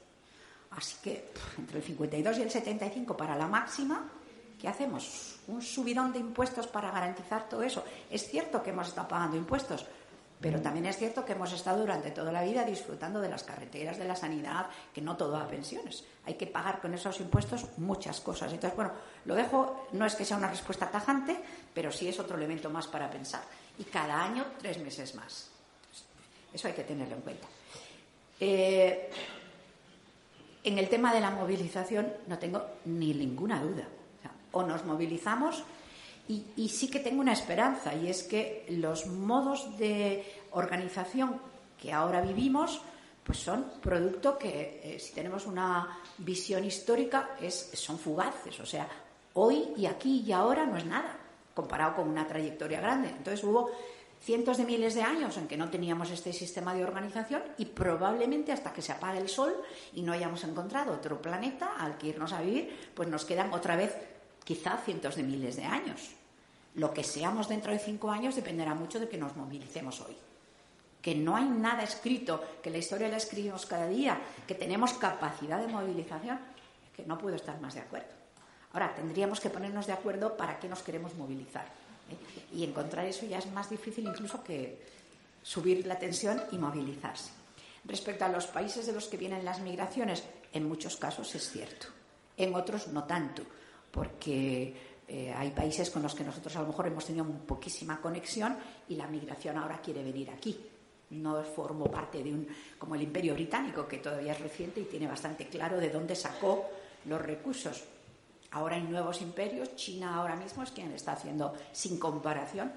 Así que entre el 52 y el 75 para la máxima, ¿qué hacemos? Un subidón de impuestos para garantizar todo eso. Es cierto que hemos estado pagando impuestos, pero también es cierto que hemos estado durante toda la vida disfrutando de las carreteras, de la sanidad, que no todo a pensiones. Hay que pagar con esos impuestos muchas cosas. Entonces, bueno, lo dejo, no es que sea una respuesta tajante, pero sí es otro elemento más para pensar. Y cada año, tres meses más. Eso hay que tenerlo en cuenta. Eh, en el tema de la movilización no tengo ni ninguna duda. O, nos movilizamos y, y, sí que tengo una esperanza y es que los modos de organización que ahora vivimos pues son producto que eh, si tenemos una visión histórica es, son fugaces. O sea, hoy y aquí y ahora no es nada comparado con una trayectoria grande. Entonces hubo cientos de miles de años en que no teníamos este sistema de organización y probablemente hasta que se apague el Sol y no hayamos encontrado otro planeta al que irnos a vivir, pues nos quedan otra vez quizá cientos de miles de años. Lo que seamos dentro de cinco años dependerá mucho de que nos movilicemos hoy. Que no hay nada escrito, que la historia la escribimos cada día, que tenemos capacidad de movilización, que no puedo estar más de acuerdo. Ahora, tendríamos que ponernos de acuerdo para qué nos queremos movilizar. ¿eh? Y encontrar eso ya es más difícil incluso que subir la tensión y movilizarse. Respecto a los países de los que vienen las migraciones, en muchos casos es cierto. En otros no tanto, porque eh, hay países con los que nosotros a lo mejor hemos tenido poquísima conexión y la migración ahora quiere venir aquí. No formo parte de un como el Imperio Británico, que todavía es reciente y tiene bastante claro de dónde sacó los recursos. Ahora hay nuevos imperios. China ahora mismo es quien está haciendo, sin comparación,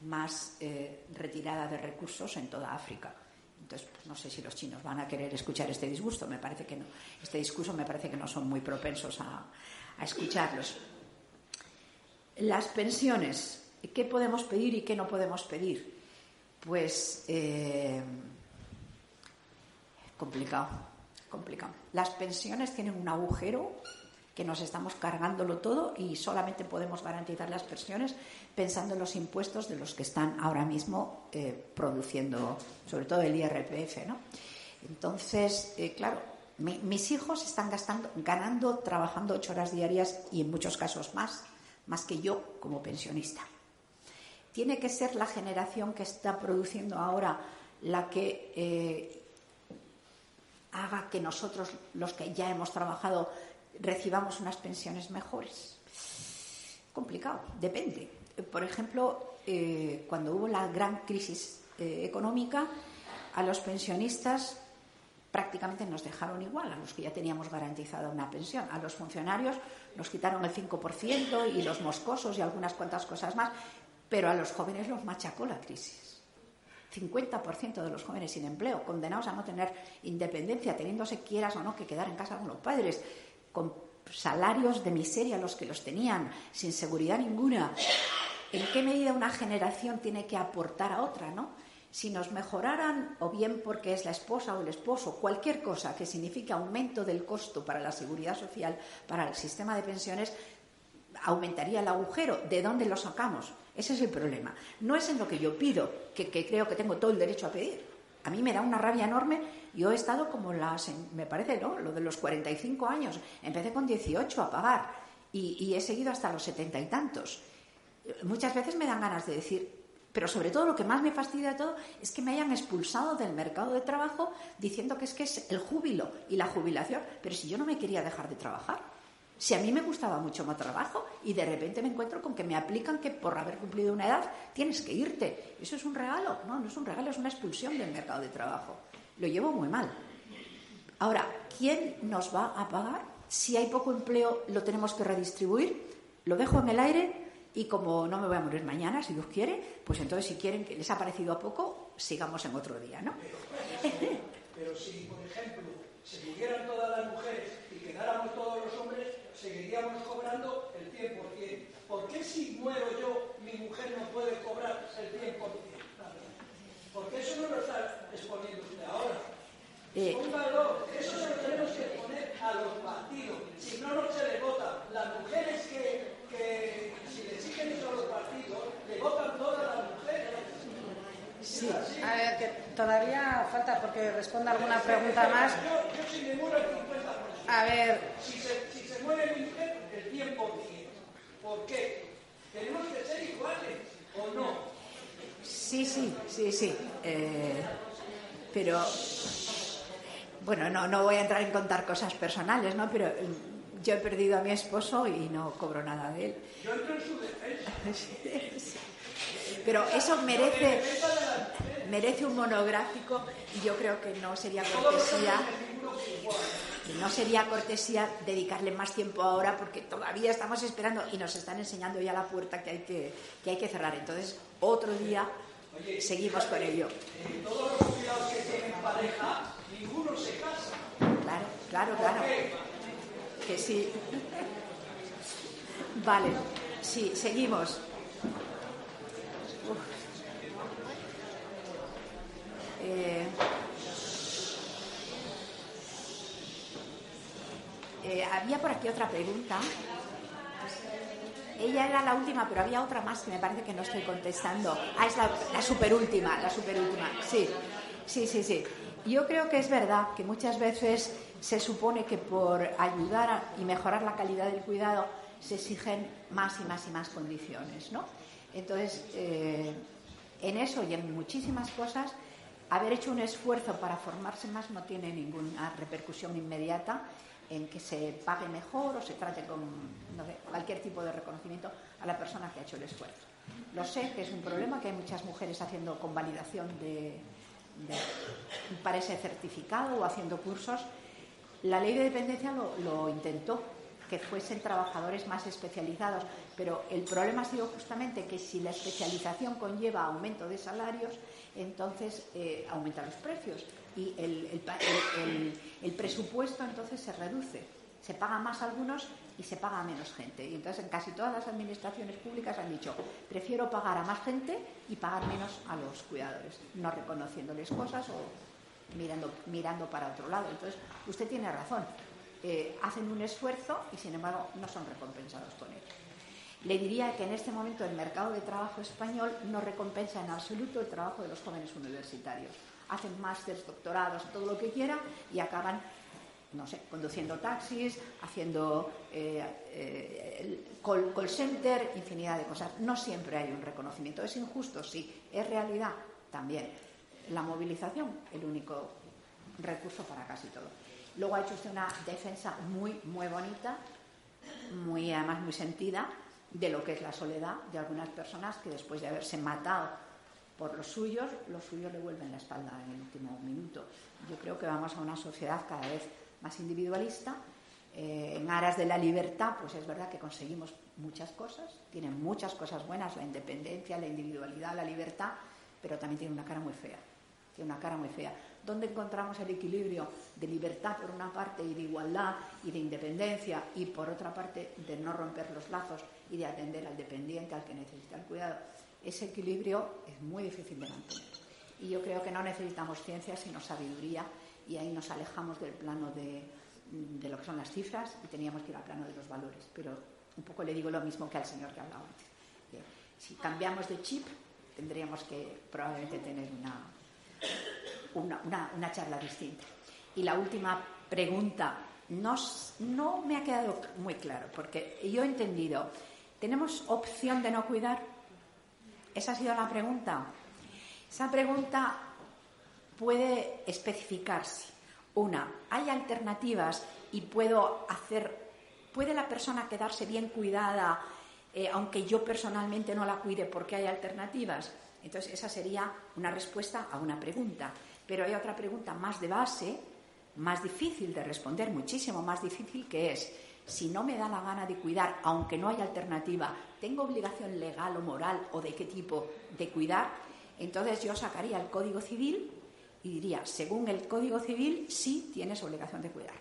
más eh, retirada de recursos en toda África. Entonces, pues, no sé si los chinos van a querer escuchar este disgusto. Me parece que no. Este discurso me parece que no son muy propensos a, a escucharlos. Las pensiones, ¿qué podemos pedir y qué no podemos pedir? Pues eh, complicado, complicado. Las pensiones tienen un agujero que nos estamos cargándolo todo y solamente podemos garantizar las pensiones pensando en los impuestos de los que están ahora mismo eh, produciendo, sobre todo el IRPF. ¿no? Entonces, eh, claro, mi- mis hijos están gastando, ganando, trabajando ocho horas diarias y en muchos casos más, más que yo como pensionista. Tiene que ser la generación que está produciendo ahora la que eh, haga que nosotros, los que ya hemos trabajado, recibamos unas pensiones mejores. Complicado, depende. Por ejemplo, eh, cuando hubo la gran crisis eh, económica, a los pensionistas prácticamente nos dejaron igual, a los que ya teníamos garantizada una pensión. A los funcionarios nos quitaron el 5% y los moscosos y algunas cuantas cosas más, pero a los jóvenes los machacó la crisis. 50% de los jóvenes sin empleo, condenados a no tener independencia, teniéndose quieras o no que quedar en casa con los padres, con salarios de miseria los que los tenían, sin seguridad ninguna. ¿En qué medida una generación tiene que aportar a otra, no? Si nos mejoraran, o bien porque es la esposa o el esposo, cualquier cosa que signifique aumento del costo para la seguridad social, para el sistema de pensiones, aumentaría el agujero. ¿De dónde lo sacamos? Ese es el problema. No es en lo que yo pido, que, creo que tengo todo el derecho a pedir. A mí me da una rabia enorme. Yo he estado como las, me parece, ¿no? Lo de los 45 años. Empecé con 18 a pagar y, y he seguido hasta los setenta y tantos. Muchas veces me dan ganas de decir, pero sobre todo lo que más me fastidia de todo es que me hayan expulsado del mercado de trabajo diciendo que es que es el júbilo y la jubilación. Pero si yo no me quería dejar de trabajar, si a mí me gustaba mucho más trabajo y de repente me encuentro con que me aplican que por haber cumplido una edad tienes que irte. ¿Eso es un regalo? No, no es un regalo, es una expulsión del mercado de trabajo. Lo llevo muy mal. Ahora, ¿quién nos va a pagar? Si hay poco empleo, lo tenemos que redistribuir. Lo dejo en el aire y como no me voy a morir mañana, si Dios quiere, pues entonces si quieren que les ha parecido a poco, sigamos en otro día, ¿no? Pero si, por ejemplo, se murieran todas las mujeres y quedáramos todos los hombres, seguiríamos cobrando el 100%. ¿Por qué si muero yo, mi mujer no puede cobrar el 100%? Porque eso no lo está exponiendo usted ahora. Eh, Póngalo, eso se lo tenemos que poner a los partidos. Si no, no se le vota. Las mujeres que, que si le exigen eso a los partidos, le votan todas las mujeres. Sí. A ver, que todavía falta porque responda alguna pregunta más. Yo, yo si me muero el 50%. A ver, Si se, si se muere mi mujer, el 100%. ¿Por qué? ¿Tenemos que ser iguales o no? Sí, sí, sí, sí. Eh, pero, bueno, no, no voy a entrar en contar cosas personales, ¿no? Pero mm, yo he perdido a mi esposo y no cobro nada de él. Yo entro en su defensa. (laughs) Pero eso merece, merece un monográfico y yo creo que no sería cortesía. No sería cortesía dedicarle más tiempo ahora porque todavía estamos esperando y nos están enseñando ya la puerta que hay que, que, hay que cerrar. Entonces, otro día seguimos con ello. Todos los jubilados que tienen pareja, ninguno se casa. Claro, claro, claro. Que sí. (laughs) Vale, sí, seguimos. Eh, eh, había por aquí otra pregunta. Ella era la última, pero había otra más que me parece que no estoy contestando. Ah, es la, la superúltima, la superúltima. Sí, sí, sí, sí. Yo creo que es verdad que muchas veces se supone que por ayudar y mejorar la calidad del cuidado se exigen más y más y más condiciones, ¿no? Entonces, eh, en eso y en muchísimas cosas, haber hecho un esfuerzo para formarse más no tiene ninguna repercusión inmediata en que se pague mejor o se trate con cualquier tipo de reconocimiento a la persona que ha hecho el esfuerzo. Lo sé que es un problema, que hay muchas mujeres haciendo convalidación de, de- para ese certificado o haciendo cursos. La ley de dependencia lo, lo intentó, que fuesen trabajadores más especializados, pero el problema ha sido justamente que si la especialización conlleva aumento de salarios, entonces eh, aumentan los precios y el, presupuesto entonces se reduce. Se paga más a algunos y se paga a menos gente. Y entonces en casi todas las administraciones públicas han dicho, prefiero pagar a más gente y pagar menos a los cuidadores, no reconociéndoles cosas o mirando, mirando para otro lado. Entonces, usted tiene razón. eh, hacen un esfuerzo y sin embargo no son recompensados con él. Le diría que en este momento el mercado de trabajo español no recompensa en absoluto el trabajo de los jóvenes universitarios. Hacen másteres, doctorados, todo lo que quieran y acaban, no sé, conduciendo taxis, haciendo eh, eh, call, call center, infinidad de cosas. No siempre hay un reconocimiento. ¿Es injusto? Sí. ¿Es realidad? También. La movilización, el único recurso para casi todo. Luego ha hecho usted una defensa muy, muy bonita, muy, además muy sentida, de lo que es la soledad de algunas personas que después de haberse matado por los suyos, los suyos le vuelven la espalda en el último minuto. Yo creo que vamos a una sociedad cada vez más individualista. Eh, en aras de la libertad, pues es verdad que conseguimos muchas cosas, tienen muchas cosas buenas, la independencia, la individualidad, la libertad, pero también tiene una cara muy fea. Tiene una cara muy fea. ¿Dónde encontramos el equilibrio de libertad por una parte y de igualdad y de independencia y por otra parte de no romper los lazos y de atender al dependiente, al que necesita el cuidado? Ese equilibrio es muy difícil de mantener. Y yo creo que no necesitamos ciencia, sino sabiduría y ahí nos alejamos del plano de, de lo que son las cifras y teníamos que ir al plano de los valores. Pero un poco le digo lo mismo que al señor que hablaba antes. Que si cambiamos de chip, tendríamos que probablemente tener una, una, una, una charla distinta. Y la última pregunta no, no me ha quedado muy claro, porque yo he entendido, ¿tenemos opción de no cuidar? Esa ha sido la pregunta. Esa pregunta puede especificarse. Una, ¿hay alternativas y puedo hacer, puede la persona quedarse bien cuidada eh, aunque yo personalmente no la cuide porque hay alternativas? Entonces, esa sería una respuesta a una pregunta. Pero hay otra pregunta más de base, más difícil de responder, muchísimo más difícil, que es, si no me da la gana de cuidar, aunque no haya alternativa, ¿tengo obligación legal o moral o de qué tipo de cuidar? Entonces yo sacaría el Código Civil y diría, según el Código Civil, sí tienes obligación de cuidar.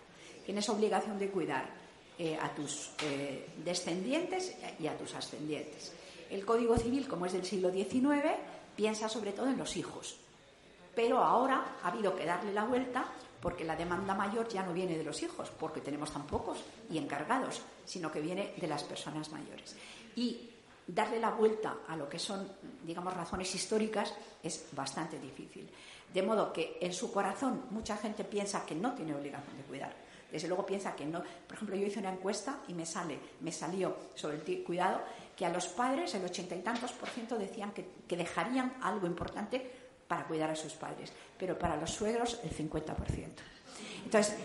Tienes obligación de cuidar eh, a tus eh, descendientes y a tus ascendientes. El Código Civil, como es del siglo XIX, piensa sobre todo en los hijos. Pero ahora ha habido que darle la vuelta porque la demanda mayor ya no viene de los hijos, porque tenemos tan pocos y encargados, sino que viene de las personas mayores. Y darle la vuelta a lo que son, digamos, razones históricas es bastante difícil. De modo que en su corazón mucha gente piensa que no tiene obligación de cuidar. Desde luego piensa que no. Por ejemplo, yo hice una encuesta y me sale, me salió sobre el cuidado que a los padres el ochenta y tantos por ciento decían que, que dejarían algo importante para cuidar a sus padres, pero para los suegros el 50%. Entonces,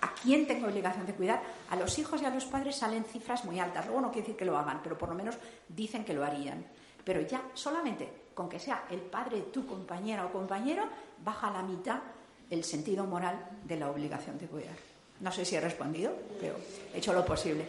¿a quién tengo obligación de cuidar? A los hijos y a los padres salen cifras muy altas. Luego no quiere decir que lo hagan, pero por lo menos dicen que lo harían. Pero ya solamente con que sea el padre tu compañera o compañero, baja a la mitad el sentido moral de la obligación de cuidar. No sé si he respondido, pero he hecho lo posible.